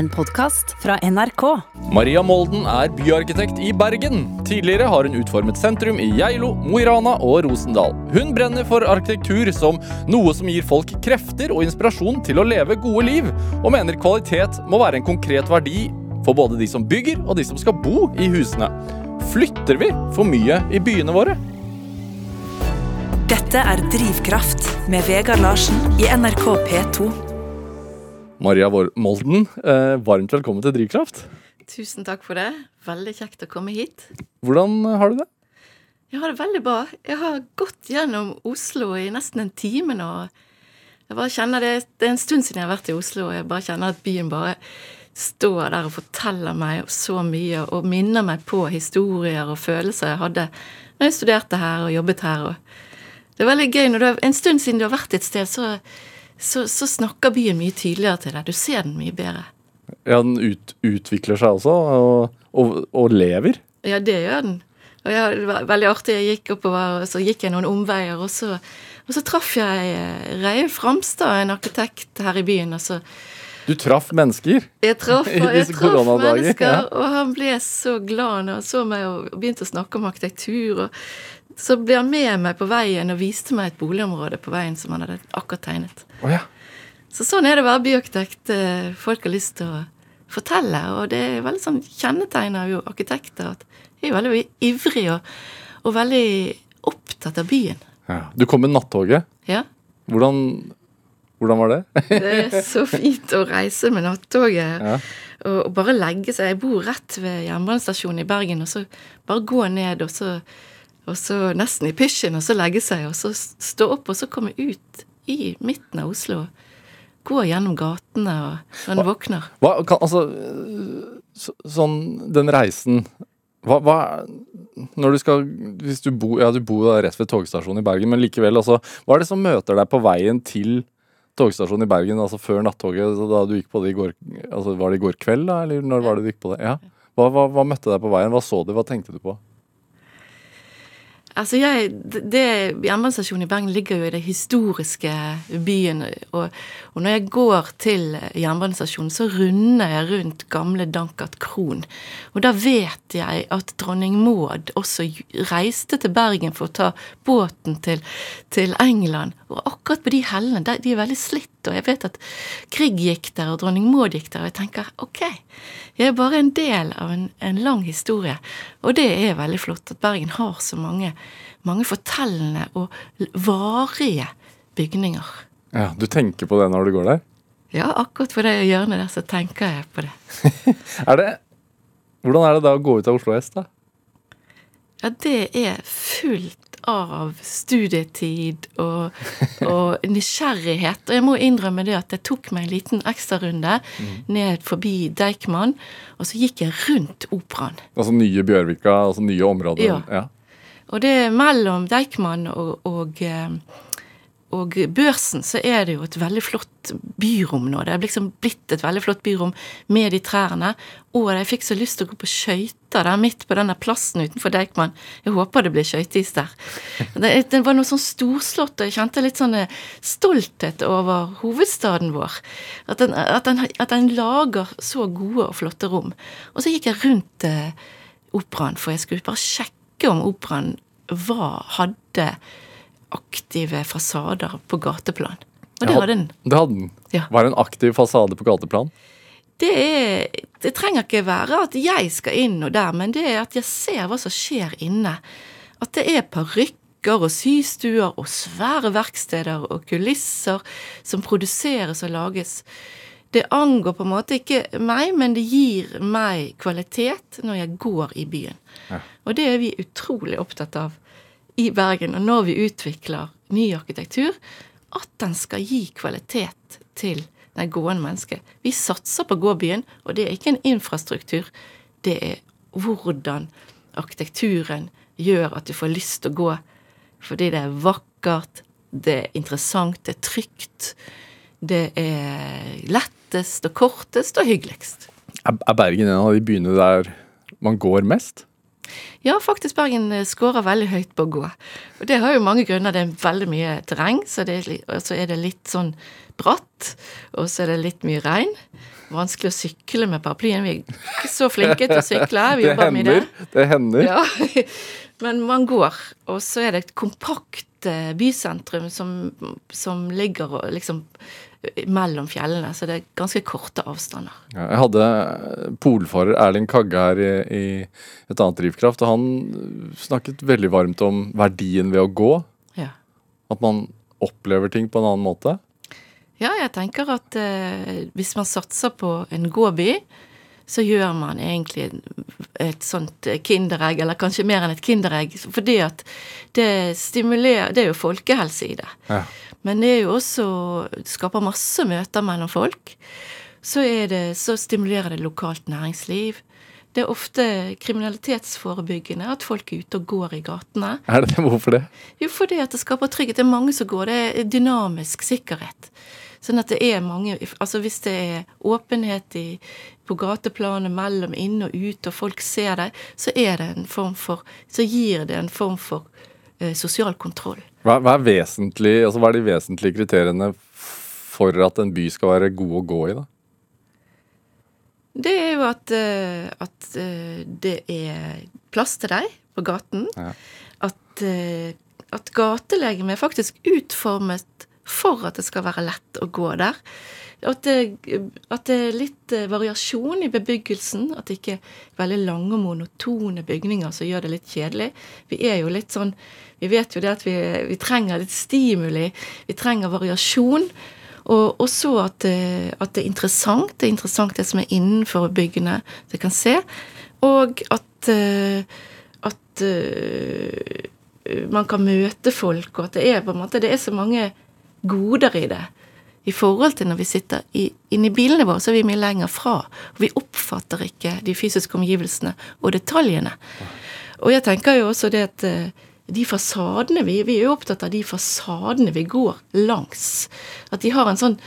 En podkast fra NRK. Maria Molden er byarkitekt i Bergen. Tidligere har hun utformet sentrum i Geilo, Mo i Rana og Rosendal. Hun brenner for arkitektur som noe som gir folk krefter og inspirasjon til å leve gode liv, og mener kvalitet må være en konkret verdi for både de som bygger og de som skal bo i husene. Flytter vi for mye i byene våre? Dette er Drivkraft med Vegard Larsen i NRK P2. Maria Molden, eh, varmt velkommen til Drivkraft. Tusen takk for det. Veldig kjekt å komme hit. Hvordan har du det? Jeg har det veldig bra. Jeg har gått gjennom Oslo i nesten en time nå. Jeg bare kjenner det, det er en stund siden jeg har vært i Oslo, og jeg bare kjenner at byen bare står der og forteller meg så mye, og minner meg på historier og følelser jeg hadde når jeg studerte her og jobbet her. Og det er veldig gøy når du har, En stund siden du har vært et sted, så, så, så snakker byen mye tydeligere til deg. Du ser den mye bedre. Ja, Den ut, utvikler seg også, og, og, og lever. Ja, det gjør den. Og ja, det var veldig artig. Jeg gikk oppover, og så gikk jeg noen omveier, og så, og så traff jeg eh, Reie Framstad, en arkitekt her i byen. Og så Du traff mennesker. jeg traff, I jeg traff mennesker, ja. og han ble så glad når han så meg og begynte å snakke om arkitektur. og så ble han med meg på veien og viste meg et boligområde på veien som han hadde akkurat tegnet. Oh, ja. Så sånn er det å være byarkitekt. Eh, Folk har lyst til å fortelle, og det er veldig sånn kjennetegner jo arkitekter at de er veldig ivrige og, og veldig opptatt av byen. ja. Du kom med nattoget. Ja. Hvordan, hvordan var det? Det er så fint å reise med nattoget Ja. og bare legge seg. Jeg bor rett ved jernbanestasjonen i Bergen, og så bare gå ned, og så, og så nesten i pysjen, og så legge seg, og så stå opp, og så komme ut i midten av Oslo. Gå gjennom gatene når en våkner. Hva, kan, altså, så, sånn, den reisen hva, hva Når du skal Hvis du bor Ja, du bor rett ved togstasjonen i Bergen, men likevel, altså Hva er det som møter deg på veien til togstasjonen i Bergen, altså før nattoget, da du gikk på det i går Altså, var det i går kveld, da, eller når var det du gikk på det? Ja. Hva, hva, hva møtte deg på veien? Hva så du? Hva tenkte du på? Altså jeg, det, Jernbanestasjonen i Bergen ligger jo i det historiske byen. Og, og når jeg går til jernbanestasjonen, så runder jeg rundt gamle Dankert kron. Og da vet jeg at dronning Maud også reiste til Bergen for å ta båten til, til England. Og akkurat på de hellene, de er veldig slitt. Og jeg vet at Krig gikk der, og dronning Maud gikk der. Og jeg tenker ok, jeg er bare en del av en, en lang historie. Og det er veldig flott at Bergen har så mange, mange fortellende og varige bygninger. Ja, Du tenker på det når du går der? Ja, akkurat på det hjørnet der så tenker jeg på det. Er det Hvordan er det da å gå ut av Oslo S, da? Ja, det er fullt av studietid og, og nysgjerrighet. Og jeg må innrømme det at det tok meg en liten ekstrarunde ned forbi Deichman, og så gikk jeg rundt operaen. Altså nye Bjørvika, altså nye områder? Ja. ja. Og det er mellom Deichman og, og, eh, og Børsen så er det jo et veldig flott byrom nå. Det er liksom blitt et veldig flott byrom med de trærne. Og jeg fikk så lyst til å gå på skøyter der midt på denne plassen utenfor Deichman. Jeg håper det blir skøyteis der. Det, det var noe sånn storslått, og jeg kjente litt sånn eh, stolthet over hovedstaden vår. At den, at den, at den lager så gode og flotte rom. Og så gikk jeg rundt eh, operaen, for jeg skulle bare sjekke om operaen var, hadde aktive fasader på gateplan. Og det hadde den. Det hadde den. Ja. Var det en aktiv fasade på gateplan? Det, er, det trenger ikke være at jeg skal inn og der, men det er at jeg ser hva som skjer inne. At det er parykker og systuer og svære verksteder og kulisser som produseres og lages. Det angår på en måte ikke meg, men det gir meg kvalitet når jeg går i byen. Og det er vi utrolig opptatt av i Bergen. Og når vi utvikler ny arkitektur, at den skal gi kvalitet til det gående mennesket. Vi satser på gåbyen, og det er ikke en infrastruktur. Det er hvordan arkitekturen gjør at du får lyst til å gå. Fordi det er vakkert, det er interessant, det er trygt. Det er lettest og kortest og hyggeligst. Er er Bergen en av de byene der man går mest? Ja, faktisk Bergen eh, scorer veldig høyt på å gå. Og det har jo mange grunner. Det er veldig mye terreng, så det og så er det litt sånn bratt. Og så er det litt mye regn. vanskelig å sykle med paraplyen. Vi er ikke så flinke til å sykle. Vi Det jobber med det. hender. Det hender. Ja, men man går. Og så er det et kompakt eh, bysentrum som, som ligger og liksom mellom fjellene, så det er ganske korte avstander. Ja, Jeg hadde polfarer Erling Kagge her i, i et annet Drivkraft, og han snakket veldig varmt om verdien ved å gå. Ja. At man opplever ting på en annen måte. Ja, jeg tenker at eh, hvis man satser på en gåby, så gjør man egentlig et sånt kinderegg, eller kanskje mer enn et kinderegg, fordi at det stimulerer Det er jo folkehelse i det. Ja. Men det er jo også Det skaper masse møter mellom folk. Så, det, så stimulerer det lokalt næringsliv. Det er ofte kriminalitetsforebyggende at folk er ute og går i gatene. Er det det? Hvorfor det? Jo, fordi at det skaper trygghet. Det er mange som går. Det er dynamisk sikkerhet. Sånn at det er mange Altså hvis det er åpenhet i, på gateplanet mellom inn og ut, og folk ser deg, så er det en form for Så gir det en form for eh, sosial kontroll. Hva, hva, er altså hva er de vesentlige kriteriene for at en by skal være god å gå i, da? Det er jo at, eh, at eh, det er plass til deg på gaten. Ja. At, eh, at gatelegemet er faktisk utformet for at det skal være lett å gå der. At det, at det er litt eh, variasjon i bebyggelsen. At det ikke er veldig lange og monotone bygninger som gjør det litt kjedelig. Vi er jo litt sånn Vi vet jo det at vi, vi trenger litt stimuli. Vi trenger variasjon. Og også at, at det er interessant. Det er interessant det som er innenfor byggene det kan se. Og at, eh, at eh, man kan møte folk, og at det er på en måte Det er så mange goder i det. I forhold til når vi sitter i, inne i bilene våre, så er vi mye lenger fra. Vi oppfatter ikke de fysiske omgivelsene og detaljene. Og jeg tenker jo også det at eh, de fasadene vi, vi er jo opptatt av de fasadene vi går langs. At de har en sånn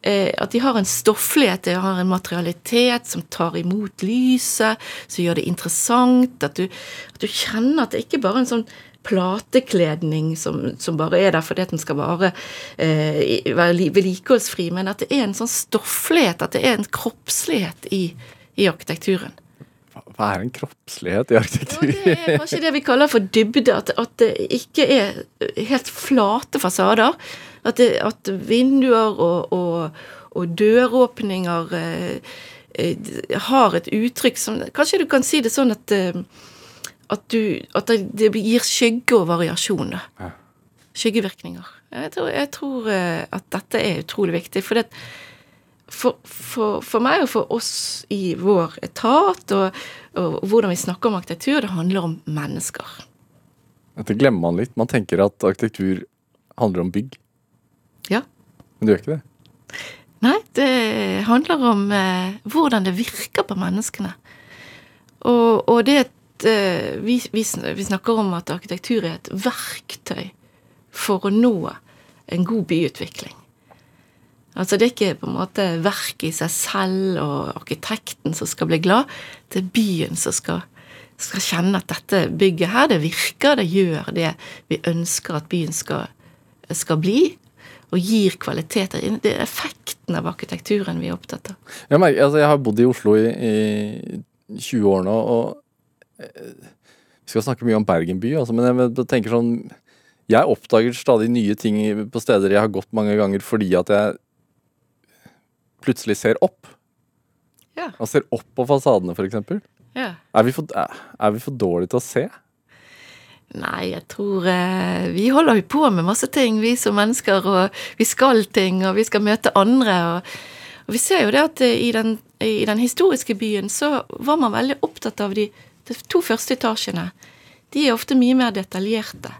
eh, at de har en stofflighet, de har en materialitet som tar imot lyset, som gjør det interessant. At du, at du kjenner at det ikke bare er en sånn platekledning som, som bare er der fordi at den skal eh, være li- vedlikeholdsfri, men at det er en sånn stofflighet, at det er en kroppslighet i, i arkitekturen. Hva- er en kroppslighet i arkitektur? det er kanskje det vi kaller for dybde, at, at det ikke er helt flate fasader. At, det, at vinduer og, og, og døråpninger eh, eh, har et uttrykk som Kanskje du kan si det sånn at eh, at, du, at det, det gir skygge og variasjon. Ja. Skyggevirkninger. Jeg tror, jeg tror eh, at dette er utrolig viktig. For, det, for, for, for meg og for oss i vår etat, og, og hvordan vi snakker om arkitektur, det handler om mennesker. Dette glemmer man litt. Man tenker at arkitektur handler om bygg, Ja. men det gjør ikke det. Nei, det handler om eh, hvordan det virker på menneskene. Og, og det eh, vi, vi, vi snakker om at arkitektur er et verktøy for å nå en god byutvikling. Altså Det er ikke på en måte verket i seg selv og arkitekten som skal bli glad. Det er byen som skal, skal kjenne at dette bygget her, det virker, det gjør det vi ønsker at byen skal, skal bli. Og gir kvaliteter. Det er effekten av arkitekturen vi er opptatt av. Jeg, merker, altså, jeg har bodd i Oslo i, i 20 år nå, og vi skal snakke mye om Bergen by, altså, men jeg tenker sånn Jeg oppdager stadig nye ting på steder jeg har gått mange ganger fordi at jeg plutselig ser opp. Ja. Og ser opp på fasadene, f.eks. ja. Er, vi for- er vi for dårlige til å se? Nei, jeg tror eh, Vi holder jo på med masse ting, vi som mennesker, og vi skal ting, og vi skal møte andre. Og, og vi ser jo det at i den, i den historiske byen så var man veldig opptatt av de, de to første etasjene. De er ofte mye mer detaljerte.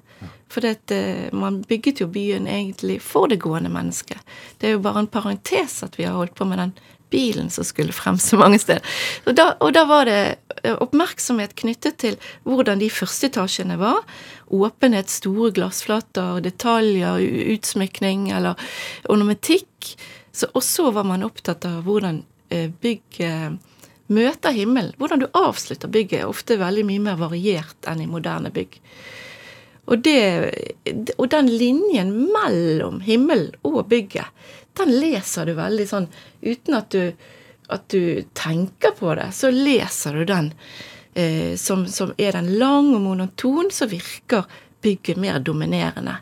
For det, eh, man bygget jo byen egentlig for det gående mennesket. Det er jo bare en parentes at vi har holdt på med den bilen som skulle frem så mange steder. Og da, og da var det eh, oppmerksomhet knyttet til hvordan de første etasjene var. Åpenhet, store glassflater, detaljer, utsmykning eller ornamentikk. Så, og så var man opptatt av hvordan eh, bygget møter himmelen. Hvordan du avslutter bygget er ofte veldig mye mer variert enn i moderne bygg. Og, det, og den linjen mellom himmel og bygget, den leser du veldig sånn uten at du at du tenker på det, så leser du den eh, som, som er den lang og monoton, så virker bygget mer dominerende.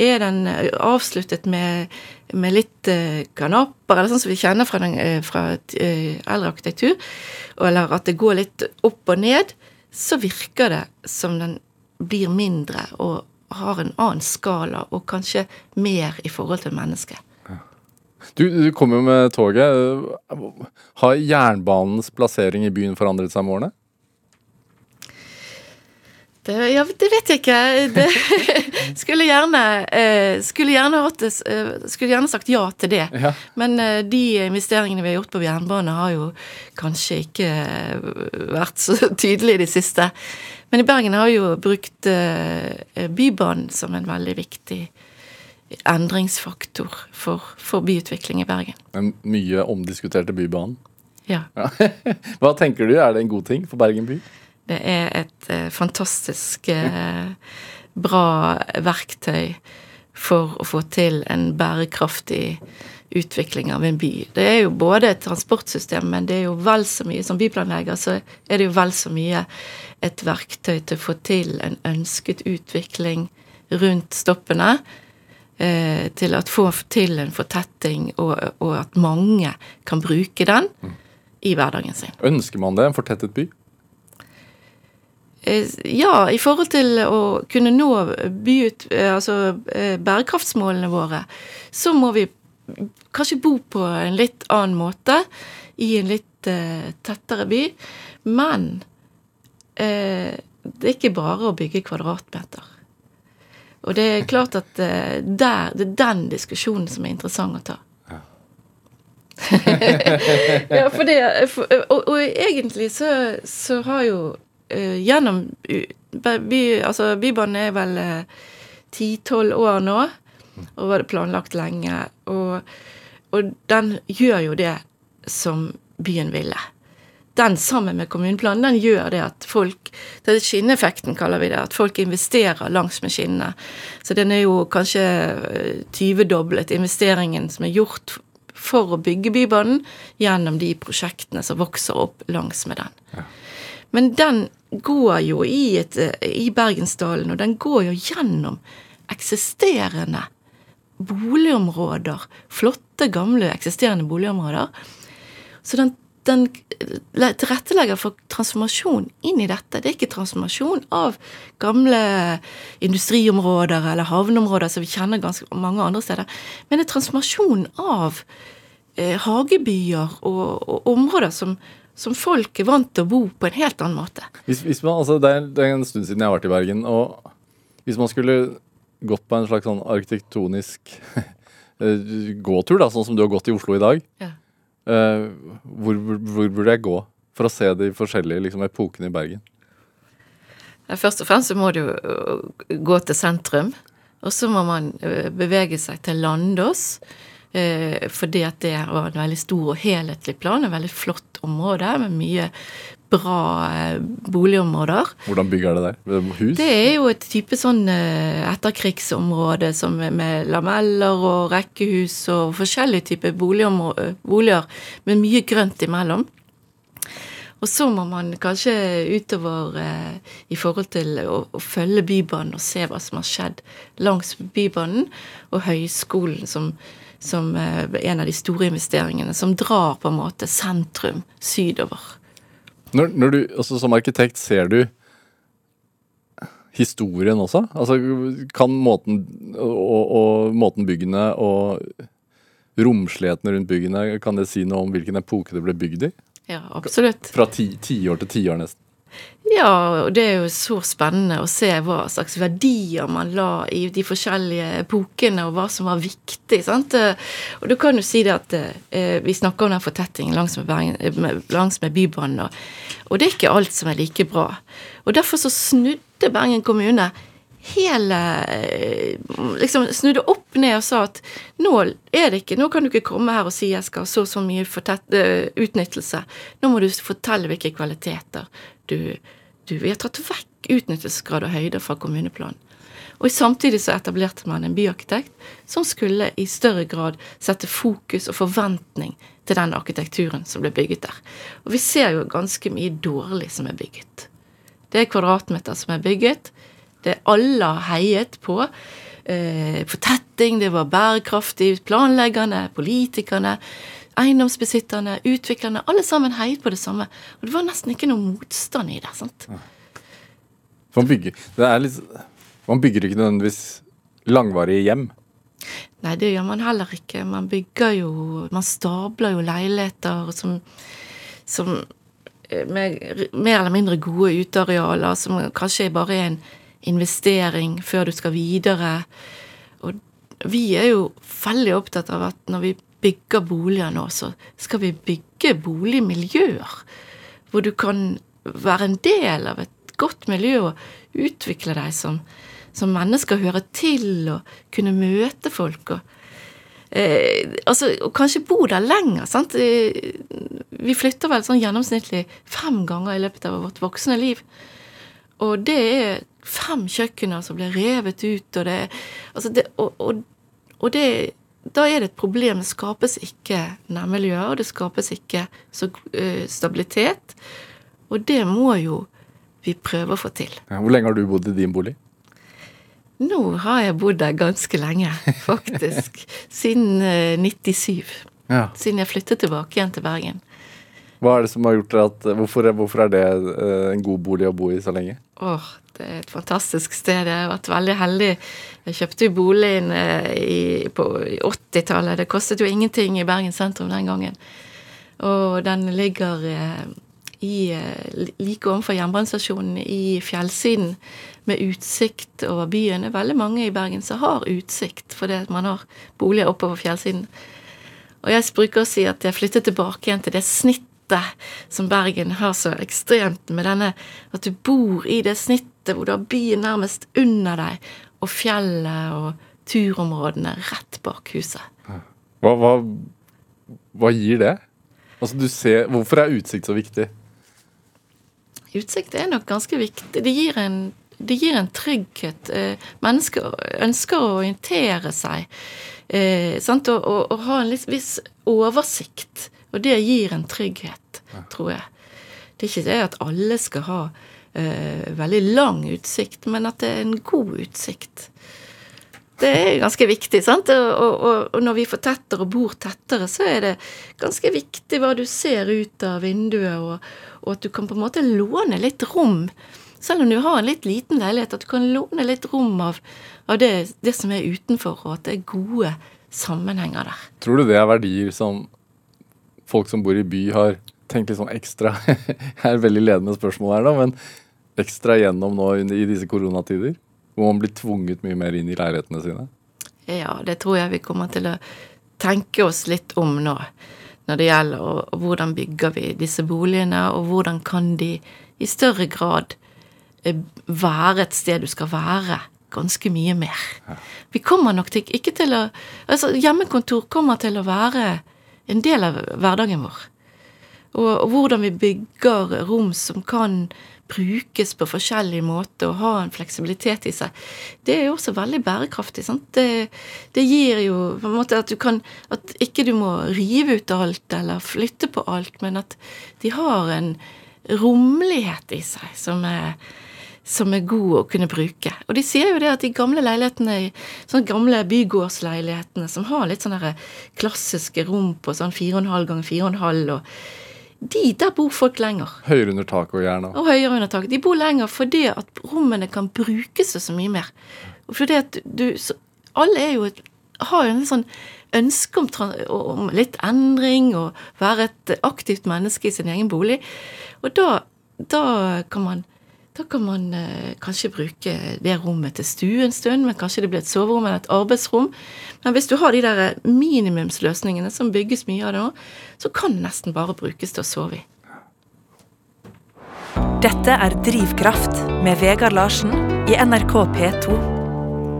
Er den eh, avsluttet med, med litt eh, kanapper, eller sånn som vi kjenner fra, den, eh, fra eldre arkitektur, eller at det går litt opp og ned, så virker det som den blir mindre og har en annen skala, og kanskje mer i forhold til mennesket. Du, du kom jo med toget. Har jernbanens plassering i byen forandret seg med årene? Det, ja, det vet jeg ikke. Det, skulle, gjerne, eh, skulle, gjerne hatt eh, skulle gjerne sagt ja til det. Ja. Men eh, de investeringene vi har gjort på jernbane, har jo kanskje ikke vært så tydelige i det siste. Men i Bergen har jo brukt Bybanen som en veldig viktig endringsfaktor for, for byutvikling i Bergen. Den mye omdiskuterte Bybanen. Ja. Ja. Hva tenker du, er det en god ting for Bergen by? Det er et eh, fantastisk eh, bra verktøy for å få til en bærekraftig utvikling av en by. Det er jo både et transportsystem, men det er jo vel så mye som byplanlegger, så er det jo vel så mye et verktøy til å få til en ønsket utvikling rundt stoppene. Eh, til å få til en fortetting, og, og at mange kan bruke den i hverdagen sin. Ønsker man det, en fortettet by? Eh, Ja, i forhold til å kunne nå by ut, altså eh, bærekraftsmålene våre, så må vi kanskje bo på en litt annen måte, i en litt uh, tettere by. Men uh, det er ikke bare å bygge kvadratmeter. Og det er klart at uh, der, det er den diskusjonen som er interessant å ta. ja, for det for, og, og egentlig så, så har jo eh, gjennom u- by, Altså, Bybanen er vel ti-tolv år nå, og var det planlagt lenge. Og, og den gjør jo det som byen ville. Den sammen med kommuneplanen, den gjør det at folk Det er skinneffekten, kaller vi det. At folk investerer langs med skinnene. Så den er jo kanskje tyvedoblet investeringen som er gjort for å bygge Bybanen, gjennom de prosjektene som vokser opp langs med den. Men den går jo i, et, eh, i Bergensdalen, og den går jo gjennom eksisterende boligområder. Flotte, gamle, eksisterende boligområder. Så den, den tilrettelegger for transformasjon inn i dette. Det er ikke transformasjon av gamle industriområder eller havneområder som vi kjenner ganske mange andre steder, men det er transformasjon av eh, hagebyer og, og områder som, som folk er vant til å bo på en helt annen måte. Hvis, hvis man, altså, det, er, det er en stund siden jeg har vært i Bergen. og Hvis man skulle gått på en slags sånn arkitektonisk eh, gåtur, da, sånn som du har gått i Oslo i dag, Ja. uh, hvor, hvor, hvor burde jeg gå for å se de forskjellige liksom, epokene i Bergen? Først og fremst så må du gå til sentrum, og så må man bevege seg til Landås. Eh, Fordi at det var en veldig stor og helhetlig plan, en veldig flott område med mye bra eh, boligområder. Hvordan bygg er det der? Er Hus? Det er jo et type sånn eh, etterkrigsområde som med- lameller og rekkehus og forskjellige typer boliger med mye grønt imellom. Og så må man kanskje utover eh, i forhold til å, å følge Bybanen og se hva som har skjedd langs Bybanen, og høyskolen som, som eh, en av de store investeringene, som drar på en måte sentrum sydover. Når, når du, altså, som arkitekt ser du historien også? Altså, kan måten, og, og måten byggene og romsligheten rundt byggene, kan det si noe om hvilken epoke det ble bygd i? Ja, absolutt. Fra ti- tiår til tiår nesten. Ja, og det er jo så spennende å se hva slags verdier man la i de forskjellige epokene, og hva som var viktig. sant? Og du kan jo si det at eh, vi snakker om den fortettingen langs med, Bergen, eh, langs med Bybanen, og, og det er ikke alt som er like bra. Og derfor så snudde Bergen kommune hele eh, Liksom snudde opp ned og sa at nå er det ikke Nå kan du ikke komme her og si jeg skal ha så så mye fortett, uh, utnyttelse. Nå må du fortelle hvilke kvaliteter du, du Vi har tatt vekk utnyttelsesgrad og høyde fra kommuneplanen. Og samtidig så etablerte man en byarkitekt som skulle i større grad sette fokus og forventning til den arkitekturen som ble bygget der. Og vi ser jo ganske mye dårlig som er bygget. Det er kvadratmeter som er bygget. Det alle heiet på. Eh, fortetting, det var bærekraftig. Planleggerne, politikerne, eiendomsbesitterne, utviklerne. Alle sammen heiet på det samme. Og det var nesten ikke noe motstand i det. sant? Man bygger, det litt, man bygger ikke nødvendigvis langvarige hjem. Nei, det gjør man heller ikke. Man bygger jo Man stabler jo leiligheter som, som eh, med mer eller mindre gode utearealer, som kanskje bare er en investering før du skal videre. Og vi er jo veldig opptatt av at når vi bygger boliger nå, så skal vi bygge boligmiljøer. Hvor du kan være en del av et godt miljø og utvikle deg som, som menneske og høre til og kunne møte folk. og Eh, altså, og kanskje bo der lenger. sant? Eh, vi flytter vel sånn gjennomsnittlig fem ganger i løpet av vårt voksne liv. Og det er fem kjøkkener som blir revet ut, og det, altså det, og, og, og det Da er det et problem. Det skapes ikke nærmiljøer, og det skapes ikke så, uh, stabilitet. Og det må jo vi prøve å få til. Ja, hvor lenge har du bodd i din bolig? Nå har jeg bodd der ganske lenge, faktisk. Siden eh, 97. Ja. Siden jeg flyttet tilbake igjen til Bergen. Hva er det som har gjort at, hvorfor, hvorfor er det eh, en god bolig å bo i så lenge? Åh, det er et fantastisk sted. Jeg har vært veldig heldig. Jeg kjøpte jo boligen eh, i, på 80-tallet. Det kostet jo ingenting i Bergen sentrum den gangen. Og den ligger eh, i, like overfor jernbanestasjonen i fjellsiden med utsikt over byen. Det er veldig mange i Bergen som har utsikt fordi man har boliger oppover fjellsiden. Og jeg bruker å si at jeg flyttet tilbake igjen til det snittet som Bergen har så ekstremt, med denne at du bor i det snittet hvor du har byen nærmest under deg, og fjellet og turområdene rett bak huset. Hva, hva, hva gir det? Altså, du ser, hvorfor er utsikt så viktig? Utsikt er nok ganske viktig. Det gir en, det gir en trygghet. Eh, mennesker ønsker å orientere seg eh, sant? Og, og, og, ha en viss oversikt. Og det gir en trygghet, tror jeg. Det er ikke det at alle skal ha uh, veldig lang utsikt, men at det er en god utsikt. Det er ganske viktig. sant? Og, og, og, når vi får tettere og bor tettere, så er det ganske viktig hva du ser ut av vinduet, og, og at du kan på en måte låne litt rom. Selv om du har en litt liten leilighet, at du kan låne litt rom av, av det, det, som er utenfor, og at det er gode sammenhenger der. Tror du det er verdier som folk som bor i by, har tenkt litt sånn ekstra er et veldig ledende spørsmål her, da, men ekstra gjennom nå i disse koronatider? Hvor man blir tvunget mye mer inn i leilighetene sine? Ja, det tror jeg vi kommer til å tenke oss litt om nå. Når det gjelder og, og hvordan bygger vi disse boligene, og hvordan kan de i større grad eh, være et sted du skal være ganske mye mer. Vi kommer nok til, ikke til å Altså, hjemmekontor kommer til å være en del av hverdagen vår. Og, og hvordan vi bygger rom som kan brukes på forskjellig måte og ha en fleksibilitet i seg, det er jo også veldig bærekraftig. Det, det gir jo på en måte at du kan At ikke du må rive ut alt eller flytte på alt, men at de har en rommelighet i seg som er som er god å kunne bruke. Og de sier jo det at de gamle leilighetene, sånne gamle bygårdsleilighetene som har litt sånne klassiske rom på sånn 4,5 ganger 4,5 og de, der bor folk lenger. Høyere under taket og gjerne. Og høyere under taket. De bor lenger fordi at rommene kan brukes så mye mer. Og fordi at du så, Alle er jo et, har jo en sånn ønske om, om, litt endring og være et aktivt menneske i sin egen bolig. Og da, da kan man da kan man eh, kanskje bruke det rommet til stue en stund, men kanskje det blir et soverom eller et arbeidsrom. Men hvis du har de der minimumsløsningene som bygges mye av det nå, så kan det nesten bare brukes til å sove i. Dette er Drivkraft med Vegard Larsen i NRK P2.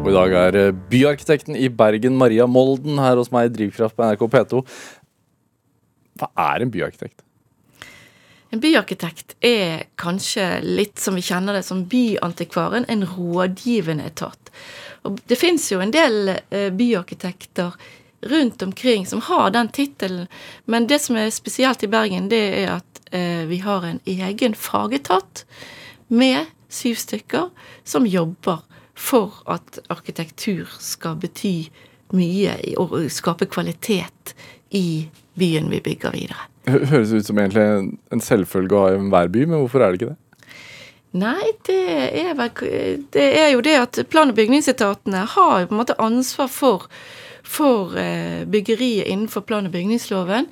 Og I dag er eh, byarkitekten i Bergen, Maria Molden, her hos meg i Drivkraft på NRK P2. Hva er en byarkitekt? En byarkitekt er kanskje litt som vi kjenner det som byantikvaren, en rådgivende etat. Og det fins jo en del eh, byarkitekter rundt omkring som har den tittelen, men det som er spesielt i Bergen, det er at eh, vi har en egen fagetat med syv stykker som jobber for at arkitektur skal bety mye og skape kvalitet i byen vi bygger videre. Hø- Høres ut som egentlig en, selvfølge å ha i enhver by, men hvorfor er det ikke det? Nei, det er vel Det er jo det at plan- og bygningsetatene har på en måte ansvar for, for eh, byggeriet innenfor plan- og bygningsloven.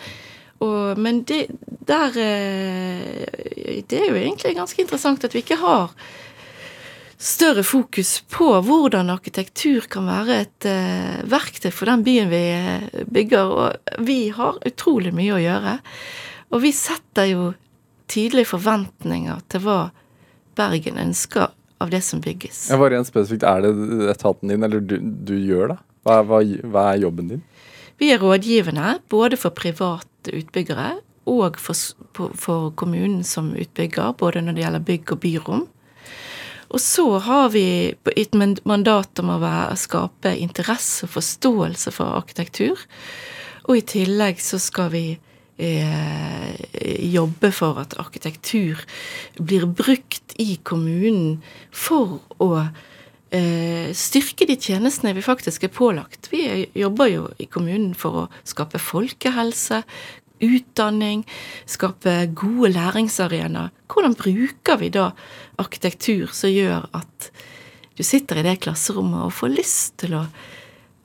Og, men det, der eh, Det er jo egentlig ganske interessant at vi ikke har større fokus på hvordan arkitektur kan være et eh, verktøy for den byen vi eh, bygger. Og vi har utrolig mye å gjøre. Og vi setter jo tydelige forventninger til hva Bergen ønsker av det som bygges. Ja, bare rent spesifikt, Er det etaten din, eller du, du gjør det? Hva, hva, hva er jobben din? Vi er rådgivende både for private utbyggere og for, for kommunen som utbygger, både når det gjelder bygg og byrom. Og så har vi et mandat om å være, skape interesse og forståelse for arkitektur. Og i tillegg så skal vi eh, jobbe for at arkitektur blir brukt i kommunen for å eh, styrke de tjenestene vi faktisk er pålagt. Vi er- jobber jo i kommunen for å skape folkehelse, utdanning, skape gode læringsarenaer. Hvordan bruker vi da arkitektur som gjør at du sitter i det klasserommet og får lyst til å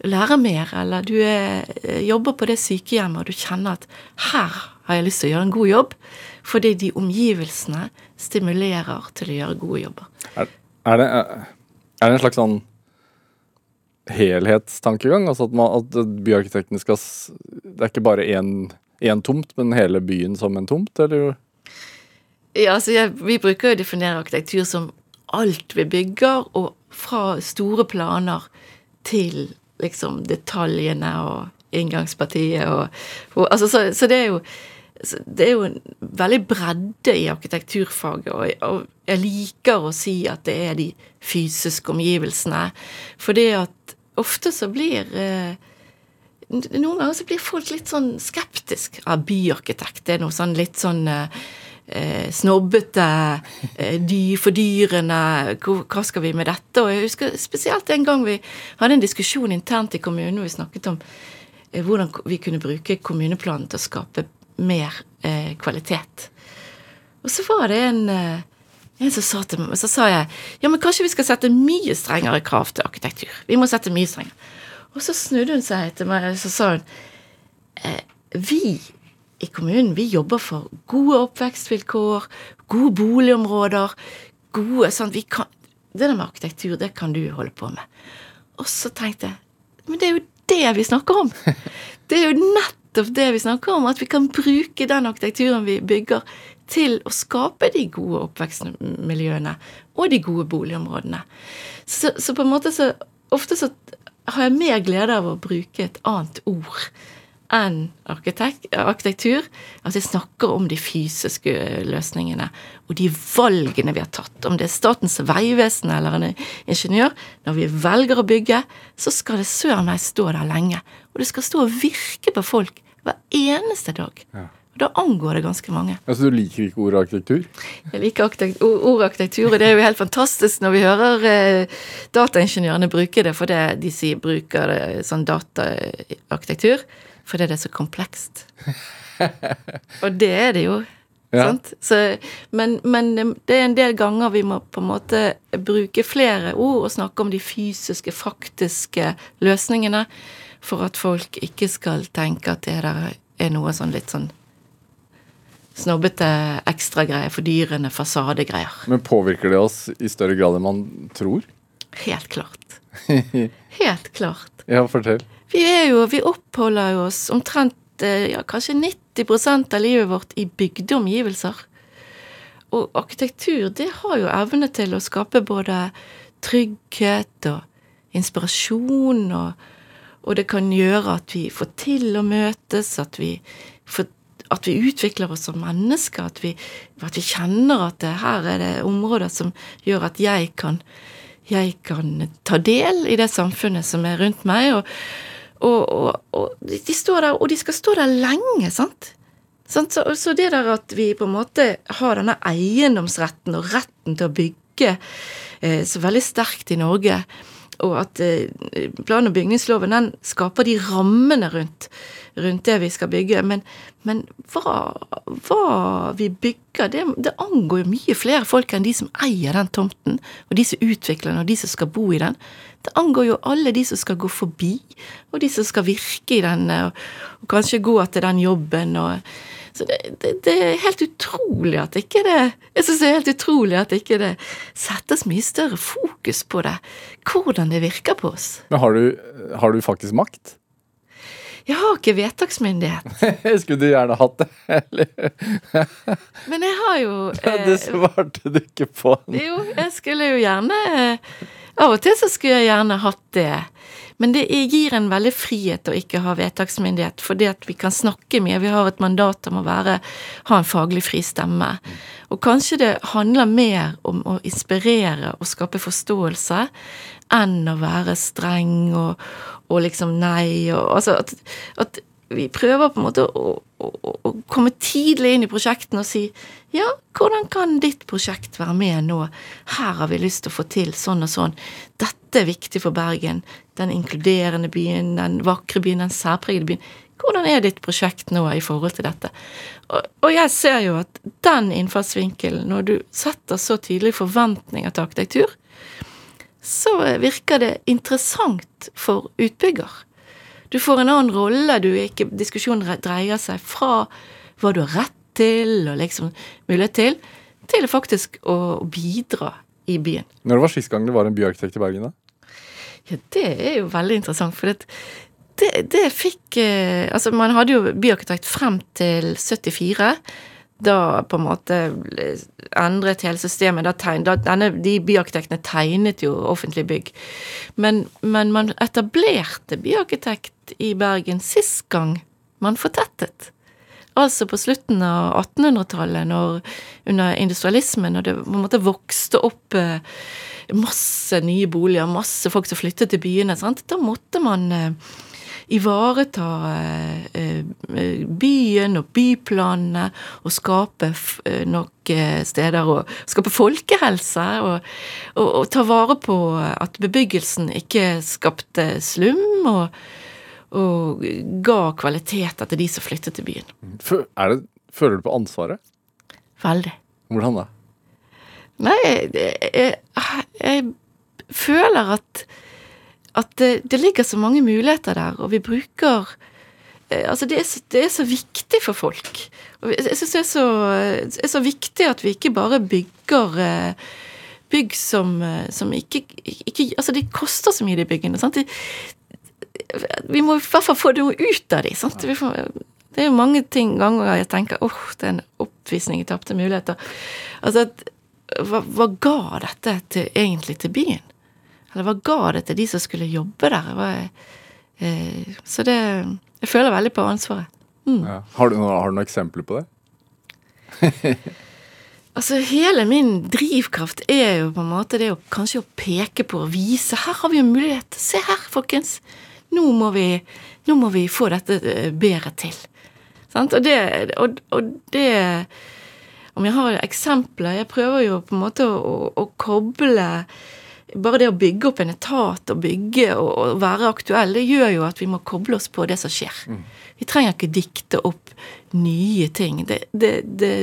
lære mer, eller du er, eh, jobber på det sykehjemmet og du kjenner at her har jeg lyst til å gjøre en god jobb, fordi de omgivelsene stimulerer til å gjøre gode jobber. Er, er, det, er det en slags sånn helhetstankegang? Altså at, man, at byarkitektene skal Det er ikke bare én én tomt, men hele byen som en tomt, eller? Ja, altså jeg, Vi bruker jo å definere arkitektur som alt vi bygger, og fra store planer til liksom detaljene og inngangspartiet og, og altså, så, så det er jo det er jo en veldig bredde i arkitekturfaget, og jeg, liker å si at det er de fysiske omgivelsene. For det at ofte så blir eh, noen ganger så blir folk litt sånn skeptisk av byarkitekt. Det er noe sånn litt sånn eh, eh, snobbete, eh, dy, fordyrende Hva skal vi med dette? Og jeg husker spesielt en gang vi hadde en diskusjon internt i kommunen hvor vi snakket om eh, hvordan vi kunne bruke kommuneplanen til å skape mer eh, kvalitet. Og så var det en eh, en som sa til meg, så sa jeg ja, men kanskje vi skal sette mye strengere krav til arkitektur. Vi må sette mye strengere. Og så snudde hun seg til meg og så sa hun eh, vi i kommunen vi jobber for gode oppvekstvilkår, gode boligområder, gode sånn vi kan, Det der med arkitektur, det kan du holde på med. Og så tenkte jeg men det er jo det vi snakker om! Det er jo nettopp det vi snakker om, at vi kan bruke den arkitekturen vi bygger til å skape de gode oppvekstmiljøene og de gode boligområdene. Så, så på en måte så Ofte så har jeg mer glede av å bruke et annet ord enn arkitektur. Altså jeg snakker om de fysiske løsningene og de valgene vi har tatt. Om det er Statens vegvesen eller en ingeniør. Når vi velger å bygge, så skal det søren meg stå der lenge. Og det skal stå og virke på folk hver eneste dag. Ja. Og da angår det ganske mange. Altså, du liker ikke ordet arkitektur? Jeg liker ordet arkitektur, og det er jo helt fantastisk når vi hører eh, dataingeniørene bruke det, for det de sier bruker det sånn dataarkitektur, fordi det er så komplekst. og det er det jo. Ja. Sant? Så, men, men det er en del ganger vi må på en måte bruke flere ord og snakke om de fysiske, faktiske løsningene, for at folk ikke skal tenke at det der er noe sånn litt sånn snobbete ekstragreier, fordyrende fasadegreier. Men påvirker det oss i større grad enn man tror? Helt klart. Helt klart. Ja, fortell. Vi er jo, vi oppholder jo oss omtrent eh, ja, kanskje 90% av livet vårt i bygde omgivelser. Og arkitektur det har jo evne til å skape både trygghet og inspirasjon, og, og det kan gjøre at vi får til å møtes, at vi får at vi utvikler oss som mennesker. At vi, at vi kjenner at det, her er det områder som gjør at jeg kan, jeg kan ta del i det samfunnet som er rundt meg. og og, og, og, de står der, og de skal stå der lenge, sant? Så, så, det der at vi på en måte har denne eiendomsretten og retten til å bygge eh, så veldig sterkt i Norge, og at eh, plan- og bygningsloven den skaper de rammene rundt, rundt det vi skal bygge. Men, men hva, hva, vi bygger, det, det, angår jo mye flere folk enn de som eier den tomten, og de som utvikler den, og de som skal bo i den. Det angår jo alle de som skal gå forbi, og de som skal virke i den, og, og kanskje gå til den jobben. og så det, det, det, er helt utrolig at ikke det Jeg synes det er helt utrolig at ikke det settes mye større fokus på det. Hvordan det virker på oss. Men har du, har du faktisk makt? Jeg har ikke vedtaksmyndighet. Skulle du gjerne hatt det, eller? Men jeg har jo eh, Det svarte du ikke på. Jo, jeg skulle jo gjerne eh, Av og til så skulle jeg gjerne hatt det. Men det gir en veldig frihet å ikke ha vedtaksmyndighet, fordi at vi kan snakke mye. Vi har et mandat om å være, ha en faglig fri stemme. Og kanskje det handler mer om å inspirere og skape forståelse enn å være streng og, og liksom nei og Altså at, at vi prøver på en måte å, å, å, komme tidlig inn i prosjektene og si ja, hvordan kan ditt prosjekt være med nå? Her har vi lyst til å få til sånn og sånn. Dette er viktig for Bergen. Den inkluderende byen, den vakre byen, den særpregede byen. Hvordan er ditt prosjekt nå i forhold til dette? Og, og jeg ser jo at den innfallsvinkelen, når du setter så tydelige forventninger til arkitektur, så virker det interessant for utbygger. Du får en annen rolle. Du ikke, diskusjonen dreier seg fra hva du har rett til, og liksom mulighet til, til faktisk å bidra i byen. Når var sist gang det var en byarkitekt i Bergen, da? Ja, det er jo veldig interessant, for det, det, det fikk eh, Altså, man hadde jo byarkitekt frem til 74 da på en måte endret hele systemet. Da tegn, da, denne, de byarkitektene tegnet jo offentlige bygg. Men, men, man etablerte byarkitekt i Bergen sist gang man fortettet. Altså på slutten av 1800-tallet, under industrialismen, når det på en måte vokste opp eh, masse nye boliger, masse folk som flyttet til byene. Sant? Da måtte man eh, ivareta eh, byen og byplanene og skape nok steder og skape folkehelse og, og, og, ta vare på at bebyggelsen ikke skapte slum og, og ga kvaliteter til de som flyttet til byen. Det, føler du på ansvaret? Veldig. Hvordan da? Nei, jeg, jeg, føler at at det, det, ligger så mange muligheter der, og vi bruker eh, Altså, det er, så, det er så viktig for folk. Og jeg syns det er så, er så, viktig at vi ikke bare bygger eh, bygg som, eh, som ikke, ikke, Altså, det koster så mye, de byggene. sant? Vi må i hvert fall få noe ut av de, det er jo mange ting ganger jeg tenker åh, oh, det er en oppvisning i tapte muligheter. Altså, hva, hva ga dette til, egentlig til byen? Eller hva ga det til de som skulle jobbe der? Hva, eh, så det Jeg føler veldig på ansvaret. Mm. Ja. Har, du, har, du, noen eksempler på det? altså, hele min drivkraft er jo på en måte det å kanskje å peke på og vise. Her har vi en mulighet. Se her, folkens. Nå må vi, nå må vi få dette eh, bedre til. Sant? Og det, og, og det Om jeg har eksempler Jeg prøver jo på en måte å, å koble bare det å bygge opp en etat og bygge og, og, være aktuell, det gjør jo at vi må koble oss på det som skjer. Mm. Vi trenger ikke dikte opp nye ting. Det, det, det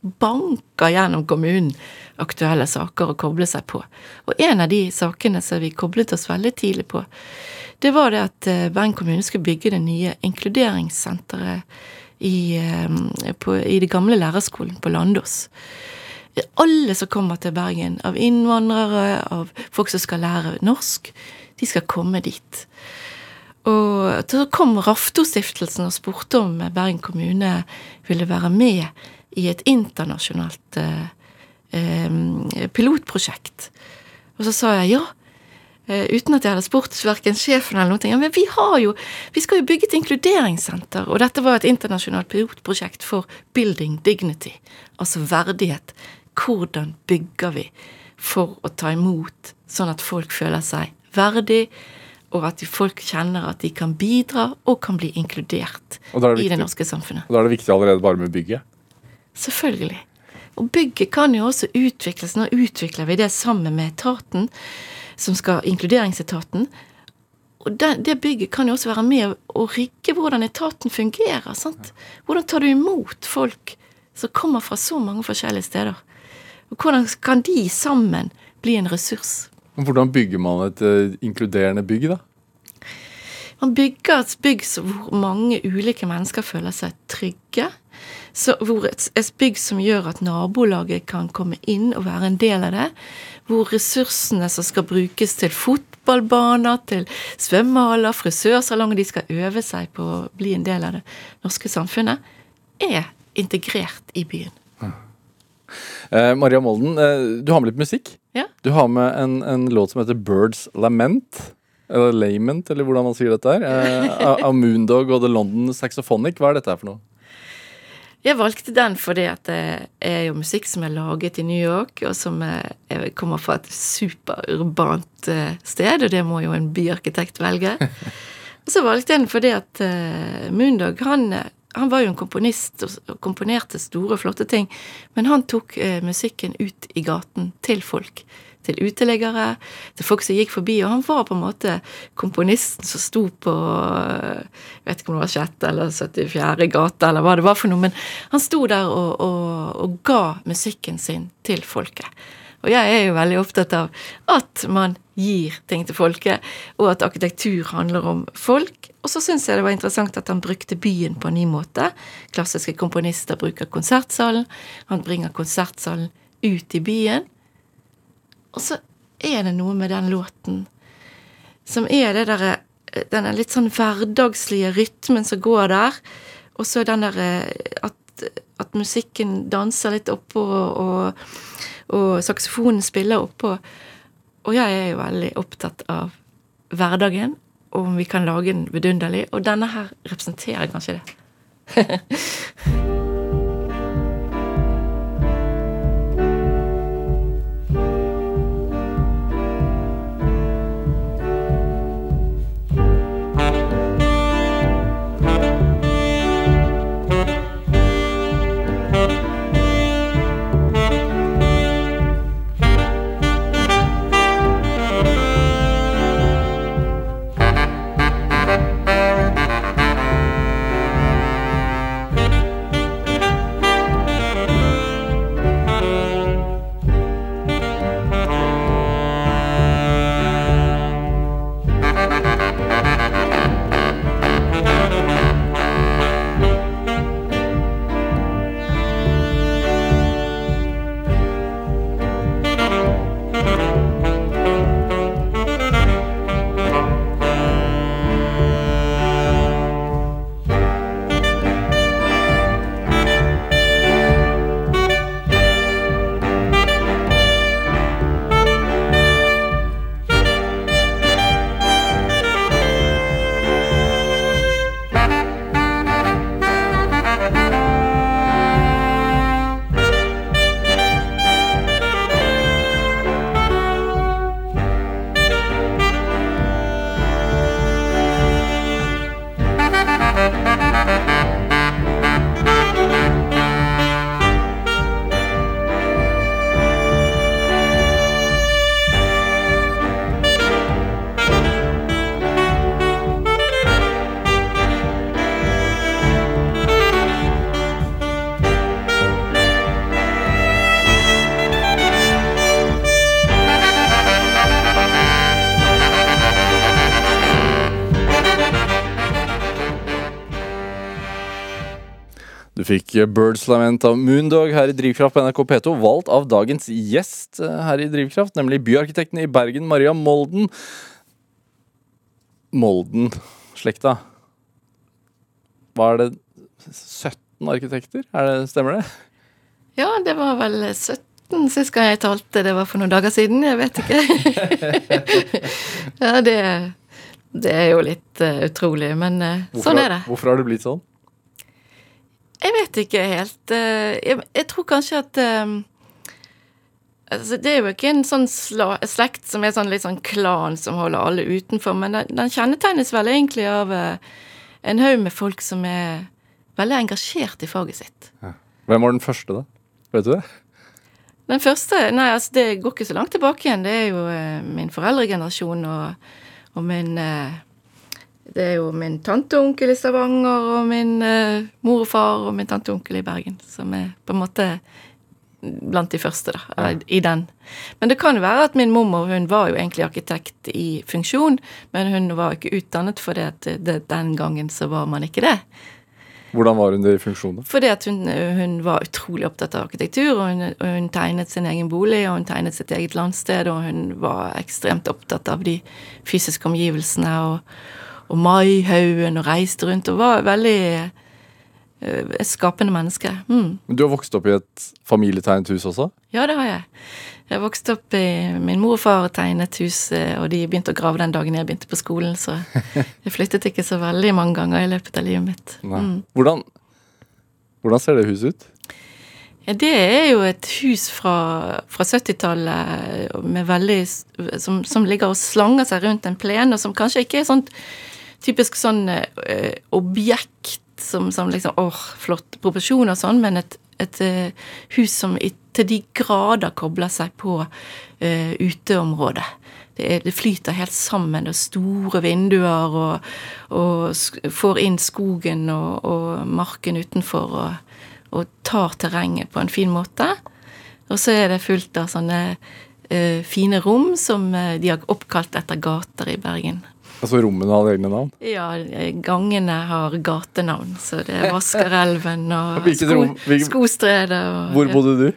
banker gjennom kommunen aktuelle saker å koble seg på. Og en av de sakene som vi koblet oss veldig tidlig på, det var det at eh, Bergen kommune skulle bygge det nye inkluderingssenteret i, eh, på, i det gamle lærerskolen på Landås alle som kommer til Bergen, av innvandrere, av folk som skal lære norsk, de skal komme dit. Og så kom Raftostiftelsen og spurte om Bergen kommune ville være med i et internasjonalt eh, pilotprosjekt. Og så sa jeg ja. Eh, uten at jeg hadde spurt verken sjefen eller noe. Ja, men vi har jo Vi skal jo bygge et inkluderingssenter, og dette var et internasjonalt pilotprosjekt for Building Dignity, altså verdighet. Hvordan bygger vi for å ta imot, sånn at folk føler seg verdig, og at folk kjenner at de kan bidra og kan bli inkludert er det i det norske samfunnet. Og da er det viktig allerede bare med bygget. Selvfølgelig. Og bygget kan jo også utvikles. Nå utvikler vi det sammen med etaten, som skal inkluderingsetaten. Og det, det bygget kan jo også være med å rigge hvordan etaten fungerer. sant? Hvordan tar du imot folk som kommer fra så mange forskjellige steder? Og hvordan kan de sammen bli en ressurs? Hvordan bygger man et uh, inkluderende bygg, da? Man bygger et bygg hvor mange ulike mennesker føler seg trygge. Så hvor et, et bygg som gjør at nabolaget kan komme inn og være en del av det. Hvor ressursene som skal brukes til fotballbaner, til svømmehaller, frisørsalonger, de skal øve seg på å bli en del av det norske samfunnet, er integrert i byen. Eh, Maria Molden, eh, du har med litt musikk. Ja. Du har med en, en låt som heter Birds Lament. Eller Lament, eller hvordan man sier dette her. Eh, av Moondog og The London Saxophonic. Hva er dette her for noe? Jeg valgte den fordi at det er jo musikk som er laget i New York, og som er, er- kommer fra et superurbant eh, sted, og det må jo en byarkitekt velge. Og så valgte jeg den fordi at uh, Moondog, han, eh, han var jo en komponist og komponerte store, flotte ting, men han tok uh, musikken ut i gaten til folk. Til uteliggere, til folk som gikk forbi. Og han var på en måte komponisten som sto på Jeg vet ikke om det var 6. eller 74. gate, eller hva det var for noe, men han sto der og, og, og ga musikken sin til folket. Og jeg er jo veldig opptatt av at man gir ting til folket, og at arkitektur handler om folk. Og så syns jeg det var interessant at han brukte byen på en ny måte. Klassiske komponister bruker konsertsalen. Han bringer konsertsalen ut i byen. Og så er det noe med den låten som er det derre Denne litt sånn hverdagslige rytmen som går der. Og så den derre at, at musikken danser litt oppå, og, og saksofonen spiller oppå. Og jeg er jo veldig opptatt av hverdagen, og om vi kan lage den vidunderlig. Og denne her representerer kanskje det. Birds Lament av Moondog her i Drivkraft på NRK P2, valgt av dagens gjest eh, her i Drivkraft, nemlig byarkitekten i Bergen, Maria Molden. Molden-slekta. Hva er det 17 arkitekter? Er det, stemmer det? Ja, det var vel 17 13 sist gang jeg talte. Det var for noen dager siden. Jeg vet ikke. ja, det, det er jo litt uh, utrolig, men uh, hvorfor, sånn er det. Hvorfor har det blitt sånn? Jeg vet ikke helt. Uh, jeg, tror kanskje at altså, Det er jo ikke en sånn slekt som er sånn litt sånn klan som holder alle utenfor, men den, kjennetegnes vel egentlig av en haug med folk som er veldig engasjert i faget sitt. Ja. Hvem var den første, da? Vet du det? Den første Nei, altså, det går ikke så langt tilbake igjen. Det er jo eh, min foreldregenerasjon og, og min eh, Det er jo min tante og onkel i Stavanger og min eh, mor og far og min tante og onkel i Bergen som er på en måte blant de første, da. Ja. I den. Men det kan være at min mormor hun var jo egentlig arkitekt i funksjon, men hun var ikke utdannet for det at det, den gangen så var man ikke det. Hvordan var hun det i funksjon? Fordi at hun, hun, var utrolig opptatt av arkitektur. og hun, hun, tegnet sin egen bolig, og hun tegnet sitt eget landsted, og hun var ekstremt opptatt av de fysiske omgivelsene og, og Maihaugen, og reiste rundt, og var veldig uh, et skapende menneske. Mm. Men Du har vokst opp i et familietegnet hus også? Ja, det har jeg. Jeg vokste opp i Min mor og far tegnet hus, og de begynte å grave den dagen jeg begynte på skolen, så jeg flyttet ikke så veldig mange ganger i løpet av livet mitt. Mm. Hvordan, hvordan, ser det huset ut? Ja, det er jo et hus fra, fra 70-tallet som, som, ligger og slanger seg rundt en plen, og som kanskje ikke er sånn typisk sånn eh, objekt som, som liksom åh, flott proporsjon og sånn, men et, et eh, hus som i til de grader kobler seg på eh, uteområdet. Det, er, det, flyter helt sammen. Er store vinduer og, og får inn skogen og, og marken utenfor og, og, tar terrenget på en fin måte. Og så er det fullt av sånne uh, fine rom som uh, de har oppkalt etter gater i Bergen. Altså rommene hadde egne navn? Ja, gangene har gatenavn. Så det er Vaskerelven og sko, Skostredet. Hvor bodde du?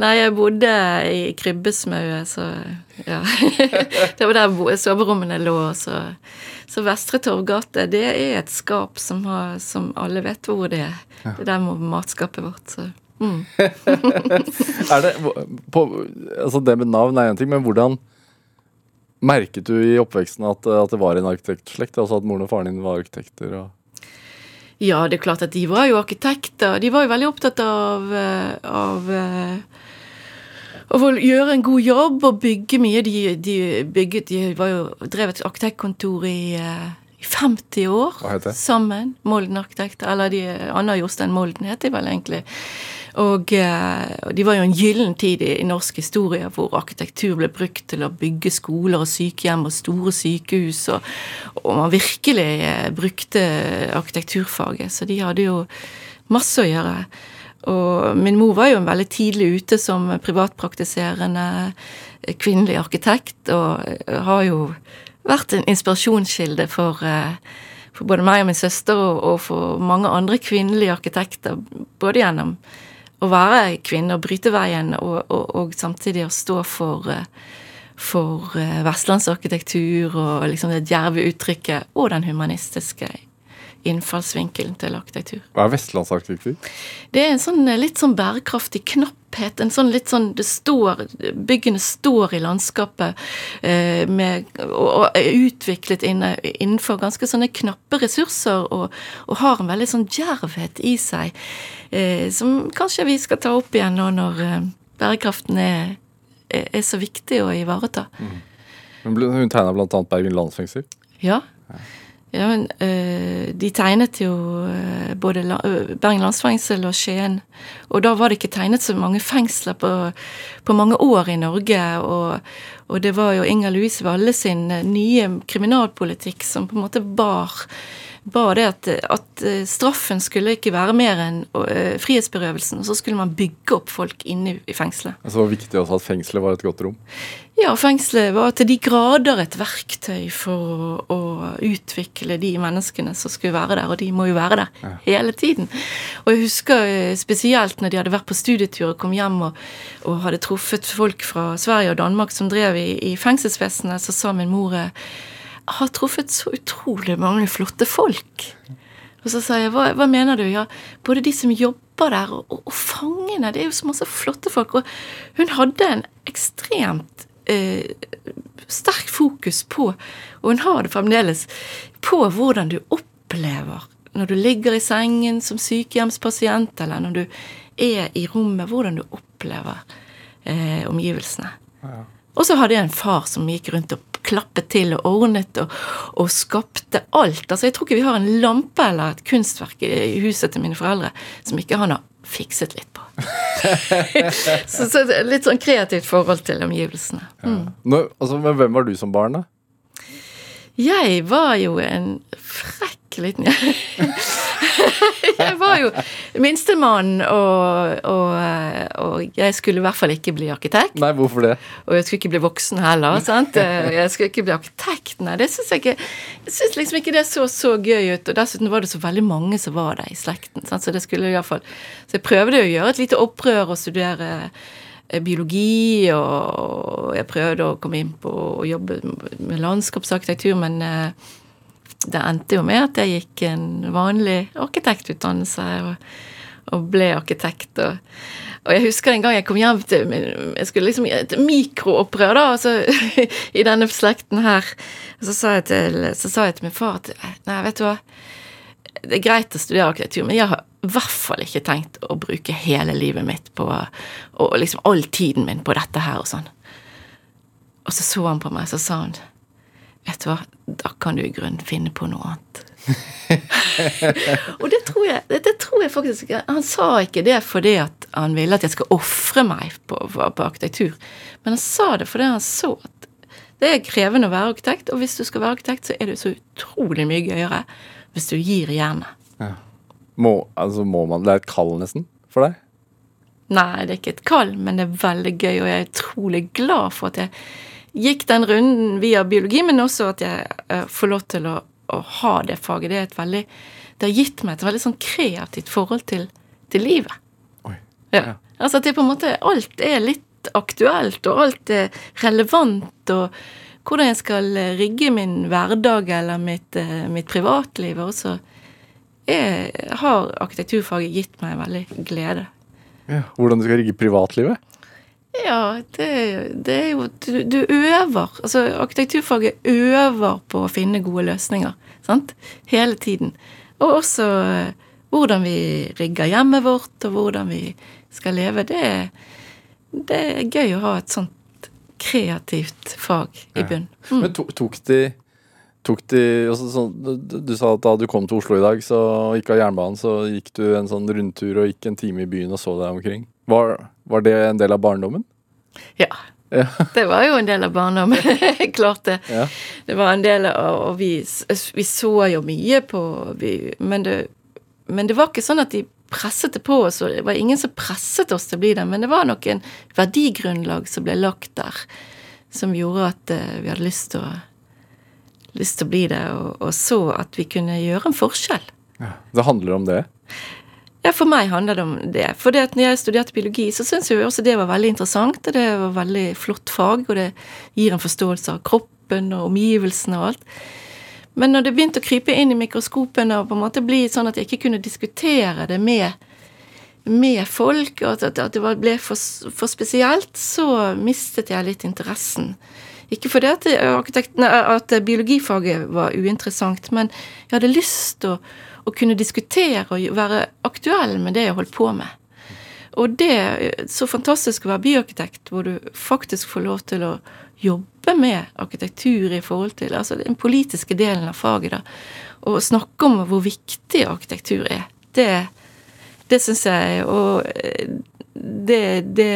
Nei, jeg bodde i Krybbesmauet, så ja. det var der soverommene lå. Så, så Vestre Torvgate, det er et skap som, har, som, alle vet hvor det er. Det er der må matskapet vårt. så... Mm. er det, på, altså det med navn er én ting, men hvordan merket du i oppveksten at, at det var en arkitektslekt? Altså at moren og faren din var arkitekter? og ja, det er klart at de var jo arkitekter. De var jo veldig opptatt av, eh, av, eh, av å gjøre en god jobb og bygge mye. De, de bygget De var jo drevet arkitektkontor i, eh, i 50 år sammen. Molden Arkitekter. Eller de, Anna Jostein Molden het de vel egentlig. Og, og de var jo en gyllen tid i, norsk historie hvor arkitektur ble brukt til å bygge skoler og sykehjem og store sykehus, og, og man virkelig eh, brukte arkitekturfaget. Så de hadde jo masse å gjøre. Og min mor var jo en veldig tidlig ute som privatpraktiserende kvinnelig arkitekt, og har jo vært en inspirasjonskilde for, for både meg og min søster og for mange andre kvinnelige arkitekter, både gjennom å være kvinne og bryte veien, og, og, og samtidig å stå for, eh, for eh, vestlandsarkitektur og liksom det djerve uttrykket, og den humanistiske innfallsvinkelen til arkitektur. Hva er vestlandsarkitektur? Det er en sånn eh, litt sånn bærekraftig knapphet. En sånn litt sånn det står, Byggene står i landskapet eh, med, og, og, er utviklet inne, innenfor ganske sånne knappe ressurser og, og, har en veldig sånn djervhet i seg. Eh, som kanskje vi skal ta opp igjen nå når eh, bærekraften er, er, så viktig å ivareta. Mm. Hun tegna bl.a. Bergen landsfengsel? Ja. Ja, men øh, De tegnet jo øh, både øh, Bergen landsfengsel og Skien. Og da var det ikke tegnet så mange fengsler på, på mange år i Norge. Og, og, det var jo Inger Louise Valle sin nye kriminalpolitikk som på en måte bar var det at, at, eh, straffen skulle ikke være mer enn uh, frihetsberøvelsen. Og så skulle man bygge opp folk inne i fengselet. Så det var viktig også at fengselet var et godt rom? Ja, fengselet var til de grader et verktøy for å, å utvikle de menneskene som skulle være der, og de må jo være der ja. hele tiden. Og jeg husker eh, spesielt når de hadde vært på studietur og kom hjem og, og hadde truffet folk fra Sverige og Danmark som drev i, i fengselsvesenet, så sa min mor har truffet så utrolig mange flotte folk. Og så sa jeg hva, hva mener du? Ja, både de som jobber der, og, og, og fangene Det er jo så masse flotte folk. Og hun hadde en ekstremt eh, sterk fokus på, og hun har det fremdeles, på hvordan du opplever når du ligger i sengen som sykehjemspasient, eller når du er i rommet, hvordan du opplever eh, omgivelsene. Ja. Og så hadde jeg en far som gikk rundt og klappet til og ordnet og, og, skapte alt. Altså, Jeg tror ikke vi har en lampe eller et kunstverk i huset til mine foreldre som ikke han har fikset litt på. så, så litt sånn kreativt forhold til omgivelsene. Mm. Ja. Nå, altså, men hvem var du som barn, da? Jeg var jo en frekk liten Jeg var jo minstemann, og, og, og, jeg skulle i hvert fall ikke bli arkitekt. Nei, hvorfor det? Og jeg skulle ikke bli voksen heller. sant? Jeg skulle ikke bli arkitekt, nei. Det synes jeg ikke Jeg syns liksom ikke det så så gøy ut. Og dessuten var det så veldig mange som var der i slekten. sant? Så det skulle i hvert fall Så jeg prøvde å gjøre et lite opprør og studere eh, biologi, og jeg prøvde å komme inn på å jobbe med landskapsarkitektur, men eh, det endte jo med at jeg gikk en vanlig arkitektutdannelse og, og ble arkitekt. Og, og, jeg husker en gang jeg kom hjem til Jeg skulle liksom et mikroopprør, da, altså, i denne slekten her. Så sa, til, så sa jeg til min far at nei, vet du hva, det er greit å studere arkitektur, men jeg har i hvert fall ikke tenkt å bruke hele livet mitt på Og liksom all tiden min på dette her og sånn. Og så så han på meg, så sa han Vet du hva, da kan du i grunnen finne på noe annet. og det tror, jeg, det, det tror, jeg, faktisk Han sa ikke det fordi han ville at jeg skal ofre meg på, på, på, arkitektur, men han sa det fordi han så at det er krevende å være arkitekt, og hvis du skal være arkitekt, så er det så utrolig mye gøyere hvis du gir jernet. Ja. Må, altså må man Det er et kall, nesten, for deg? Nei, det er ikke et kall, men det er veldig gøy, og jeg er utrolig glad for at jeg gikk den runden via biologi, men også at jeg uh, får lov til å, å, ha det faget. Det et veldig Det har gitt meg et veldig sånn kreativt forhold til, til livet. Oi. Ja. ja. Altså at det på en måte Alt er litt aktuelt, og alt er relevant, og hvordan jeg skal eh, rigge min hverdag eller mitt, uh, mitt privatliv. Og så har arkitekturfaget gitt meg veldig glede. Ja, hvordan du skal rigge privatlivet? Ja, det, det er jo du, du, øver. Altså, arkitekturfaget øver på å finne gode løsninger. Sant? Hele tiden. Og også eh, hvordan vi rigger hjemmet vårt, og hvordan vi skal leve. Det, det er gøy å ha et sånt kreativt fag i bunn. Mm. Men tok, tok de de altså, så, Du sa at da du kom til Oslo i dag så gikk av jernbanen, så gikk du en sånn rundtur og gikk en time i byen og så deg omkring. Var, var det en del av barndommen? Ja. ja. Det var jo en del av barndommen. Klart det. Ja. Det var en del av Og vi, vi så jo mye på vi, men, det, men, det, var ikke sånn at de presset det på oss, og det var ingen som presset oss til å bli det, men det var nok en verdigrunnlag som ble lagt der, som gjorde at uh, vi hadde lyst til å, lyst til å bli det, og, og, så at vi kunne gjøre en forskjell. Ja, Det handler om det? Ja, for meg handler det om det. For det at når jeg studerte biologi, så syns jeg også det var veldig interessant. og Det var veldig flott fag, og det gir en forståelse av kroppen og omgivelsene og alt. Men når det begynte å krype inn i mikroskopene og på en måte bli sånn at jeg ikke kunne diskutere det med, med folk, og at, at det ble for, for, spesielt, så mistet jeg litt interessen. Ikke fordi at, at biologifaget var uinteressant, men jeg hadde lyst til å å kunne diskutere og være aktuell med det jeg holdt på med. Og det er så fantastisk å være byarkitekt, hvor du faktisk får lov til å jobbe med arkitektur i forhold til altså den politiske delen av faget. da, Og snakke om hvor viktig arkitektur er. Det, det syns jeg Og det, det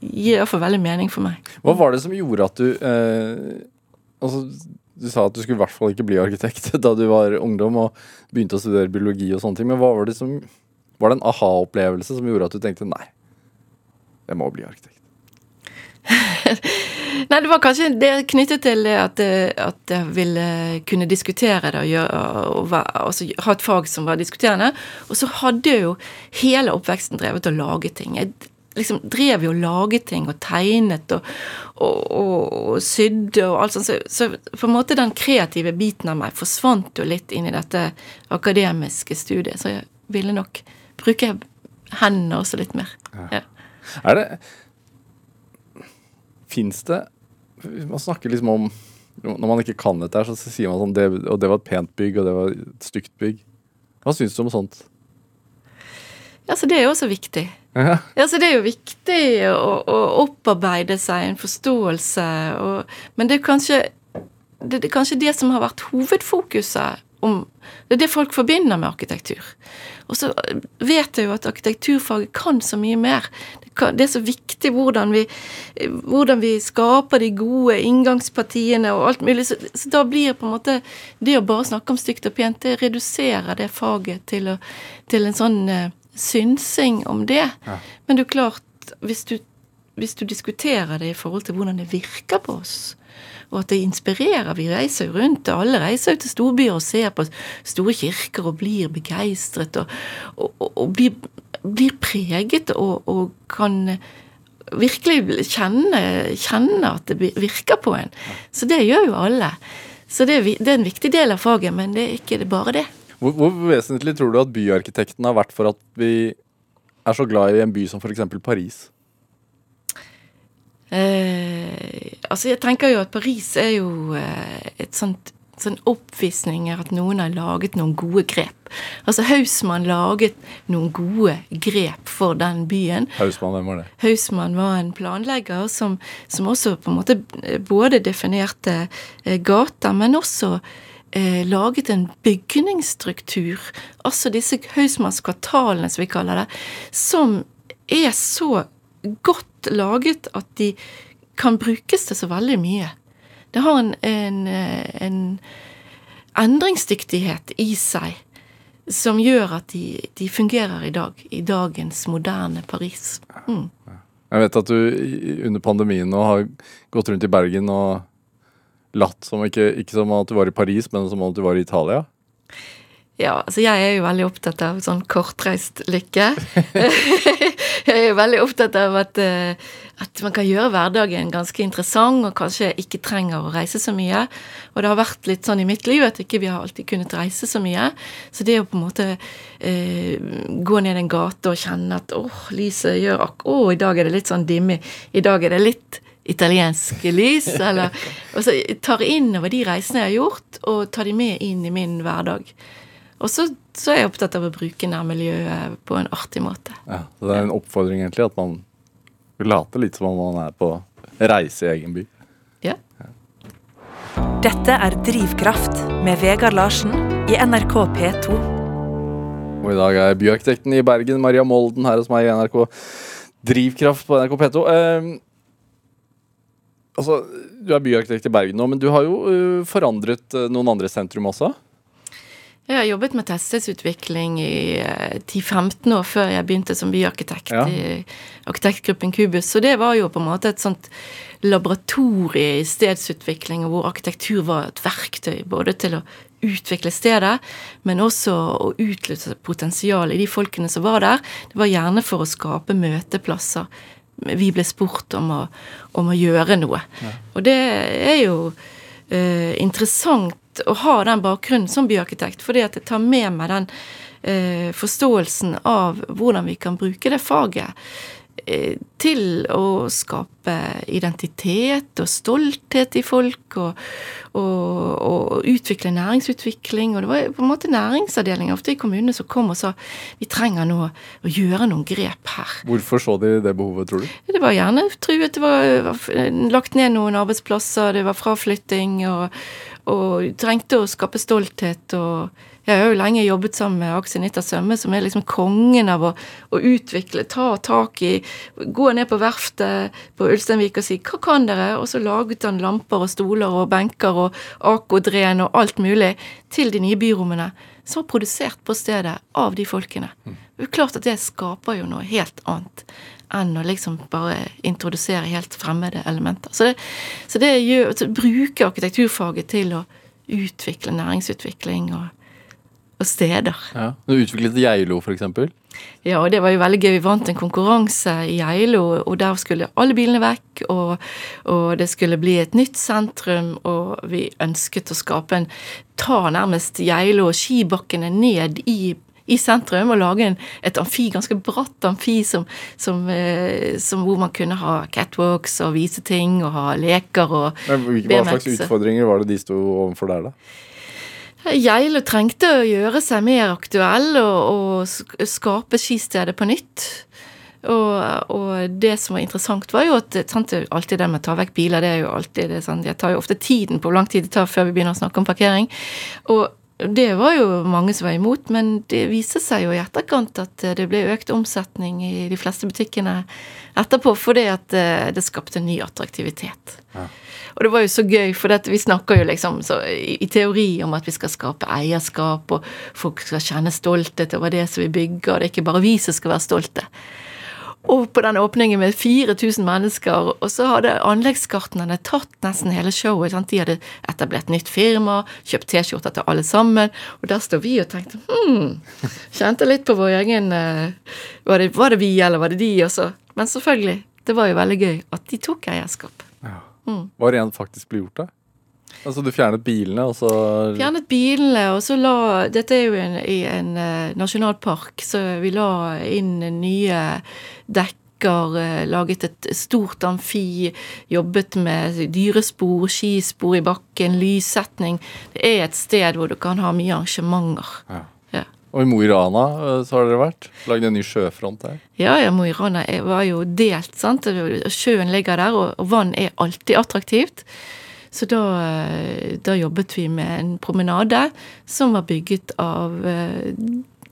gir iallfall veldig mening for meg. Hva var det som gjorde at du eh, altså du sa at du skulle i hvert fall ikke bli arkitekt da du var ungdom og begynte å studere biologi og sånne ting. Men hva var det som Var det en aha-opplevelse som gjorde at du tenkte nei, jeg må bli arkitekt? nei, det var kanskje det knyttet til at, at jeg ville kunne diskutere det og, gjøre, og, og altså, ha et fag som var diskuterende. Og så hadde jeg jo hele oppveksten drevet og laget ting. Jeg liksom drev jo og laget ting og tegnet og, og, og, og sydde og alt sånt. Så, så, på en måte den kreative biten av meg forsvant jo litt inn i dette akademiske studiet. Så jeg ville nok bruke hendene også litt mer. Ja. Er det Fins det Man snakker liksom om Når man ikke kan dette, her, så sier man sånn det, Og det var et pent bygg, og det var et stygt bygg. Hva syns du om sånt? Ja, så det er jo også viktig. Ja. Ja, så det er jo viktig å, å opparbeide seg en forståelse, og, men det er kanskje det, det er kanskje det som har vært hovedfokuset. Om, det er det folk forbinder med arkitektur. Og så vet jeg jo at arkitekturfaget kan så mye mer. Det, kan, det er så viktig hvordan vi, hvordan vi skaper de gode inngangspartiene og alt mulig. Så, så, da blir på en måte det å bare snakke om stygt og pent, det reduserer det faget til, å, til en sånn uh, synsing om det. Ja. Men det er klart, hvis du, hvis du diskuterer det i forhold til hvordan det virker på oss, og at det inspirerer. Vi reiser jo rundt, alle reiser jo til storbyer og ser på store kirker og blir begeistret og, og, og, og blir, blir, preget og, kan virkelig kjenne, kjenne at det virker på en. Så det gjør jo alle. Så det det er en viktig del av faget, men det er ikke bare det. Hvor, hvor vesentlig tror du at byarkitekten har vært for at vi er så glad i en by som f.eks. Paris? Eh, altså Jeg tenker jo at Paris er jo eh, et sånt sånn oppvisninger at noen har laget noen gode grep. Altså Hausmann laget noen gode grep for den byen. Hausmann, hvem var det? Hausmann var en planlegger som, som også på en måte både definerte eh, gater, men også eh, laget en bygningsstruktur. Altså disse Hausmannskvartalene, som vi kaller det, som er så godt laget at de kan brukes til så veldig mye. Det har en, en, en endringsdyktighet i seg som gjør at de, de, fungerer i dag. I dagens moderne Paris. Mm. Jeg vet at du under pandemien nå har gått rundt i Bergen og latt som ikke, ikke som at du var i Paris, men som at du var i Italia. Ja, altså jeg er jo veldig opptatt av sånn kortreist lykke. jeg er jo veldig opptatt av at, eh, at, man kan gjøre hverdagen ganske interessant, og kanskje ikke trenger å reise så mye. Og det har vært litt sånn i mitt liv at ikke vi har alltid kunnet reise så mye. Så det å på en måte eh, gå ned en gate og kjenne at åh, lyset gjør akkurat, Å, i dag er det litt sånn dimmig. I dag er det litt italienske lys, eller Og så tar inn over de reisene jeg har gjort, og tar de med inn i min hverdag. Og så, så, er jeg opptatt av å bruke nærmiljøet på en artig måte. Ja, så Det er en oppfordring egentlig at man vil late litt som om man er på reise i egen by. Ja. Dette er Drivkraft med Vegard Larsen i NRK P2. Og i dag er byarkitekten i Bergen, Maria Molden, her hos meg i NRK Drivkraft på NRK P2. Uh, altså, Du er byarkitekt i Bergen nå, men du har jo uh, forandret uh, noen andre sentrum også? Jeg har jobbet med tettstedsutvikling i 10-15 år før jeg begynte som byarkitekt Ja. i arkitektgruppen Kubus. Så det var jo på en måte et sånt laboratorie i stedsutvikling, hvor arkitektur var et verktøy både til å utvikle stedet, men også å utløse potensial i de folkene som var der. Det var gjerne for å skape møteplasser. Vi ble spurt om å, om å gjøre noe. Og det er jo eh, interessant å ha den bakgrunnen som byarkitekt, fordi at jeg tar med meg den eh, forståelsen av hvordan vi kan bruke det faget til å skape identitet og stolthet i folk, og, og, og utvikle næringsutvikling. Og det var på en måte næringsavdelinger ofte i kommunene som kom og sa vi trenger nå å gjøre noen grep her. Hvorfor så de det behovet, tror du? Det var gjerne truet, det var, var lagt ned noen arbeidsplasser, det var fraflytting, og, og trengte å skape stolthet. og jeg har jo lenge jobbet sammen med Aksel Nitta Sømme, som er liksom kongen av å, å, utvikle, ta tak i Gå ned på verftet på Ulsteinvik og si 'hva kan dere?' Og så laget han lamper og stoler og benker og akodren og alt mulig til de nye byrommene. Som var produsert på stedet av de folkene. Det er jo klart at det skaper jo noe helt annet enn å liksom bare introdusere helt fremmede elementer. Så det, så det gjør, så bruker arkitekturfaget til å utvikle næringsutvikling og, og steder. Ja. Du utviklet Geilo, f.eks.? Ja, og det var jo veldig gøy. Vi vant en konkurranse i Geilo, og der skulle alle bilene vekk, og, og, det skulle bli et nytt sentrum, og vi ønsket å skape en Ta nærmest Geilo og skibakkene ned i i sentrum og lage en, et amfi, ganske bratt amfi som, som, eh, som, hvor man kunne ha catwalks og vise ting og ha leker og Hva slags utfordringer var det de sto overfor der, da? Geilo trengte å gjøre seg mer aktuell og, og skape skistedet på nytt. Og, og, det som var interessant, var jo at sant, alltid det med å ta vekk biler, det er jo alltid det sant, Jeg tar jo ofte tiden på hvor lang tid det tar før vi begynner å snakke om parkering. Og det var jo mange som var imot, men det viste seg jo i etterkant at det ble økt omsetning i de fleste butikkene etterpå fordi at eh, det skapte ny attraktivitet. Ja. Og det var jo så gøy, for vi snakker jo liksom i, i, teori om at vi skal skape eierskap, og folk skal kjenne stolthet over det som vi bygger, og det er ikke bare vi som skal være stolte. Og på den åpningen med 4000 mennesker, og så hadde anleggsgartnerne tatt nesten hele showet. Sant? De hadde etablert nytt firma, kjøpt T-skjorter til alle sammen, og der står vi og tenkte hm, Kjente litt på vår egen uh, var, det, var, det, vi, eller var det de? Også? Men selvfølgelig, det var jo veldig gøy at de tok eierskap. Mm. Hva rent faktisk ble gjort da? Altså du fjernet bilene, og så Fjernet bilene, og så la Dette er jo en, i en uh, nasjonalpark, så vi la inn nye dekker, uh, laget et stort amfi, jobbet med dyrespor, skispor i bakken, lyssetning. Det er et sted hvor du kan ha mye arrangementer. Ja. Og i Mo i Rana eh, så har dere vært? Lagd en ny sjøfront der? Ja, ja Mo i Rana var jo delt, sant. Sjøen ligger der, og, og vann er alltid attraktivt. Så da, eh, da, jobbet vi med en promenade som var bygget av eh,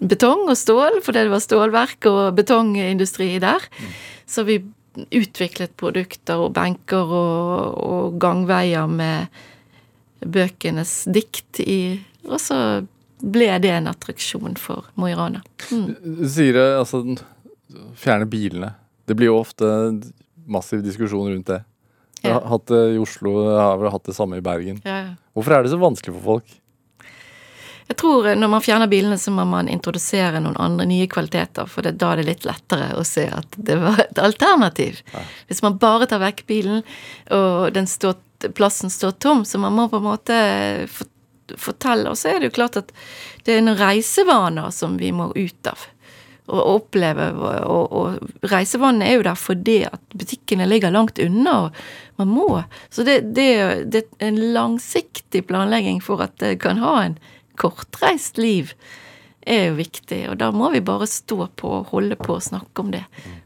betong og stål, fordi det var stålverk og betongindustri der. Mm. Så vi utviklet produkter og benker og, og gangveier med bøkenes dikt i Og så ble det en attraksjon for Mo i Rana. Mm. Du sier det, altså Fjerne bilene. Det blir jo ofte massiv diskusjon rundt det. Jeg har hatt det i Oslo, jeg har vel hatt det samme i Bergen. Ja, ja. Hvorfor er det så vanskelig for folk? Jeg tror eh, når man fjerner bilene, så må man introdusere noen andre nye kvaliteter, for det, da er det litt lettere å se at det var et alternativ. Ja. Hvis man bare tar vekk bilen, og står, plassen står tom, så man må på en måte fortelle. Og så er det jo klart at det er noen reisevaner som vi må ut av og oppleve. Og, og reisevannet er jo der fordi at butikkene ligger langt unna, og man må. Så det, det, det er en langsiktig planlegging for at det kan ha en kortreist liv er jo viktig, og da må vi bare stå på og holde på og snakke om det,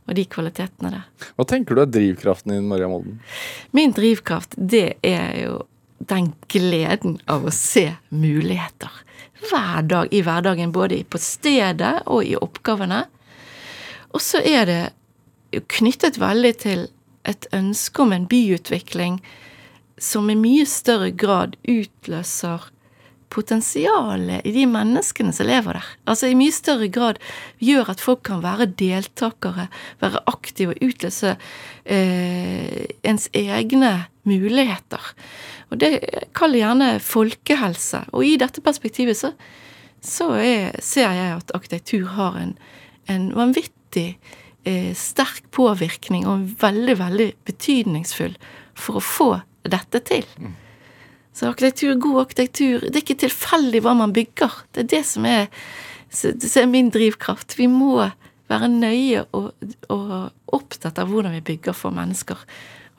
og de kvalitetene der. Hva tenker du er drivkraften din, Maria Molden? Min drivkraft, det er jo den gleden av å se muligheter hver dag i hverdagen, både på stedet og i oppgavene. Og så er det knyttet veldig til et ønske om en byutvikling som i mye større grad utløser potensialet i de menneskene som lever der. Altså i mye større grad gjør at folk kan være deltakere, være aktive og utløse eh, ens egne muligheter. Og det kaller gjerne folkehelse. Og i dette perspektivet så, så er, ser jeg at arkitektur har en, en vanvittig eh, sterk påvirkning, og veldig, veldig betydningsfull for å få dette til. Mm. Så arkitektur, god arkitektur, det er ikke tilfeldig hva man bygger. Det er det som er, som er min drivkraft. Vi må være nøye og, og opptatt av hvordan vi bygger for mennesker.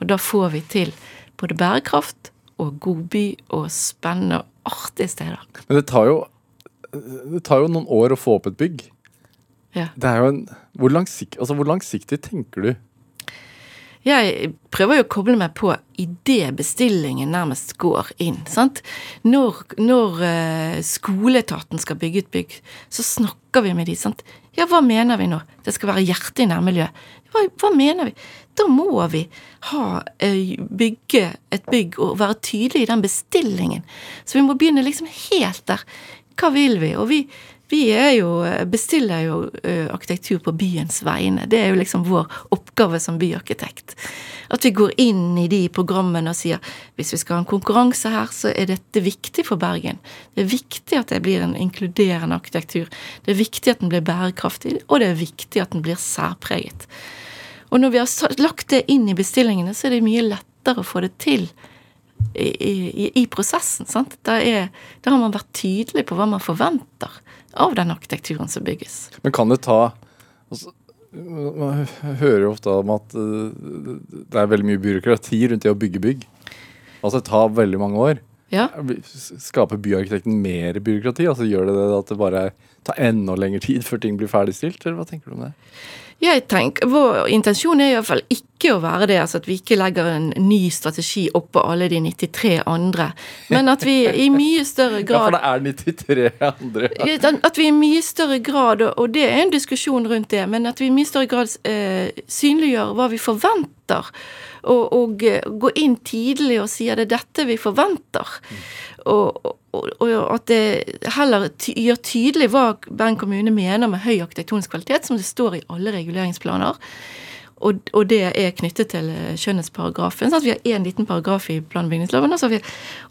Og da får vi til både bærekraft og godby og spennende og artige steder. Men det tar jo, det tar jo noen år å få opp et bygg. Ja. Det er jo en, hvor, langsiktig, altså hvor langsiktig tenker du? Jeg prøver jo å koble meg på idet bestillingen nærmest går inn. sant? Når, når uh, skoleetaten skal bygge et bygg, så snakker vi med de, sant. Ja, hva mener vi nå? Det skal være hjertet i nærmiljøet. Hva, hva mener vi? Da må vi ha, eh, bygge et bygg og være tydelige i den bestillingen. Så vi må begynne liksom helt der. Hva vil vi? Og vi, vi jo, bestiller jo eh, arkitektur på byens vegne. Det er jo liksom vår oppgave som byarkitekt. At vi går inn i de programmene og sier hvis vi skal ha en konkurranse her, så er dette viktig for Bergen. Det er viktig at det blir en inkluderende arkitektur. Det er viktig at den blir bærekraftig, og det er viktig at den blir særpreget. Og når vi har lagt det inn i bestillingene, så er det mye lettere å få det til i, i, i prosessen. sant? Da, er, da har man vært tydelig på hva man forventer av den arkitekturen som bygges. Men kan det ta altså, Man hører jo ofte om at uh, det er veldig mye byråkrati rundt det å bygge bygg. Altså det tar veldig mange år. Ja, Skaper byarkitekten mer byråkrati? Altså Gjør det det at det bare tar enda lengre tid før ting blir ferdigstilt, eller hva tenker du om det? Jeg tenker, Vår intensjon er iallfall ikke å være det, altså at vi ikke legger en ny strategi oppå alle de 93 andre, men at vi i mye større grad Ja, for det er 93 andre. At vi i mye større grad, og det er en diskusjon rundt det, men at vi i mye større grad eh, synliggjør hva vi forventer. Og, og gå går inn tidlig og sier det er dette vi forventer. Og, og, og at det heller gjør tydelig hva Bergen kommune mener med høy arkitektonisk kvalitet, som det står i alle reguleringsplaner. Og, og det er knyttet til eh, skjønnhetsparagrafen. sånn Vi har én liten paragraf i plan- og bygningsloven. Og så, vi,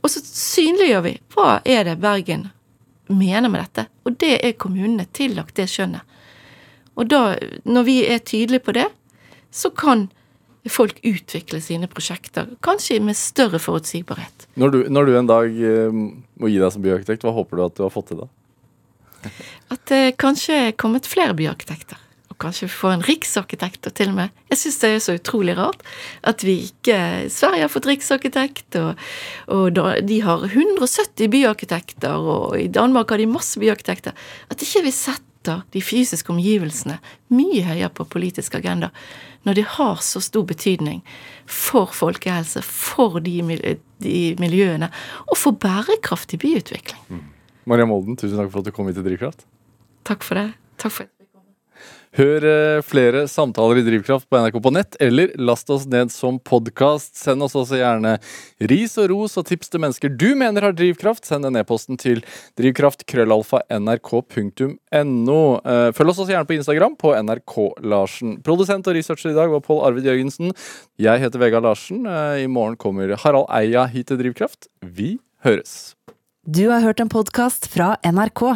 og så synliggjør vi hva er det Bergen mener med dette. Og det er kommunene tillagt det skjønnet. Og da, når vi er tydelige på det, så kan folk utvikle sine prosjekter, kanskje med større forutsigbarhet. Når du, når du en dag eh, må gi deg som byarkitekt, hva håper du at du har fått til da? At det kanskje er kommet flere byarkitekter. Og kanskje vi får en riksarkitekt og til og med. Jeg syns det er så utrolig rart at vi ikke Sverige har fått riksarkitekt, og, og da, de har 170 byarkitekter, og i Danmark har de masse byarkitekter. At ikke vi setter de fysiske omgivelsene mye høyere på politisk agenda når de har så stor betydning for folkehelse, for de, de miljøene, og for bærekraftig byutvikling. Maria Molden, tusen takk for at du kom hit til Drivkraft. Takk for det. Takk for det. Hør eh, flere samtaler i Drivkraft på NRK på nett, eller last oss ned som podkast. Send oss også gjerne ris og ros og tips til mennesker du mener har drivkraft. Send den e-posten til drivkraft.krøllalfa.nrk.no. Eh, Følg oss også gjerne på Instagram på NRK-Larsen. Produsent og researcher i dag var Pål Arvid Jørgensen. Jeg heter Vegard Larsen. Eh, I morgen kommer Harald Eia hit til Drivkraft. Vi høres. Du har hørt en podkast fra NRK.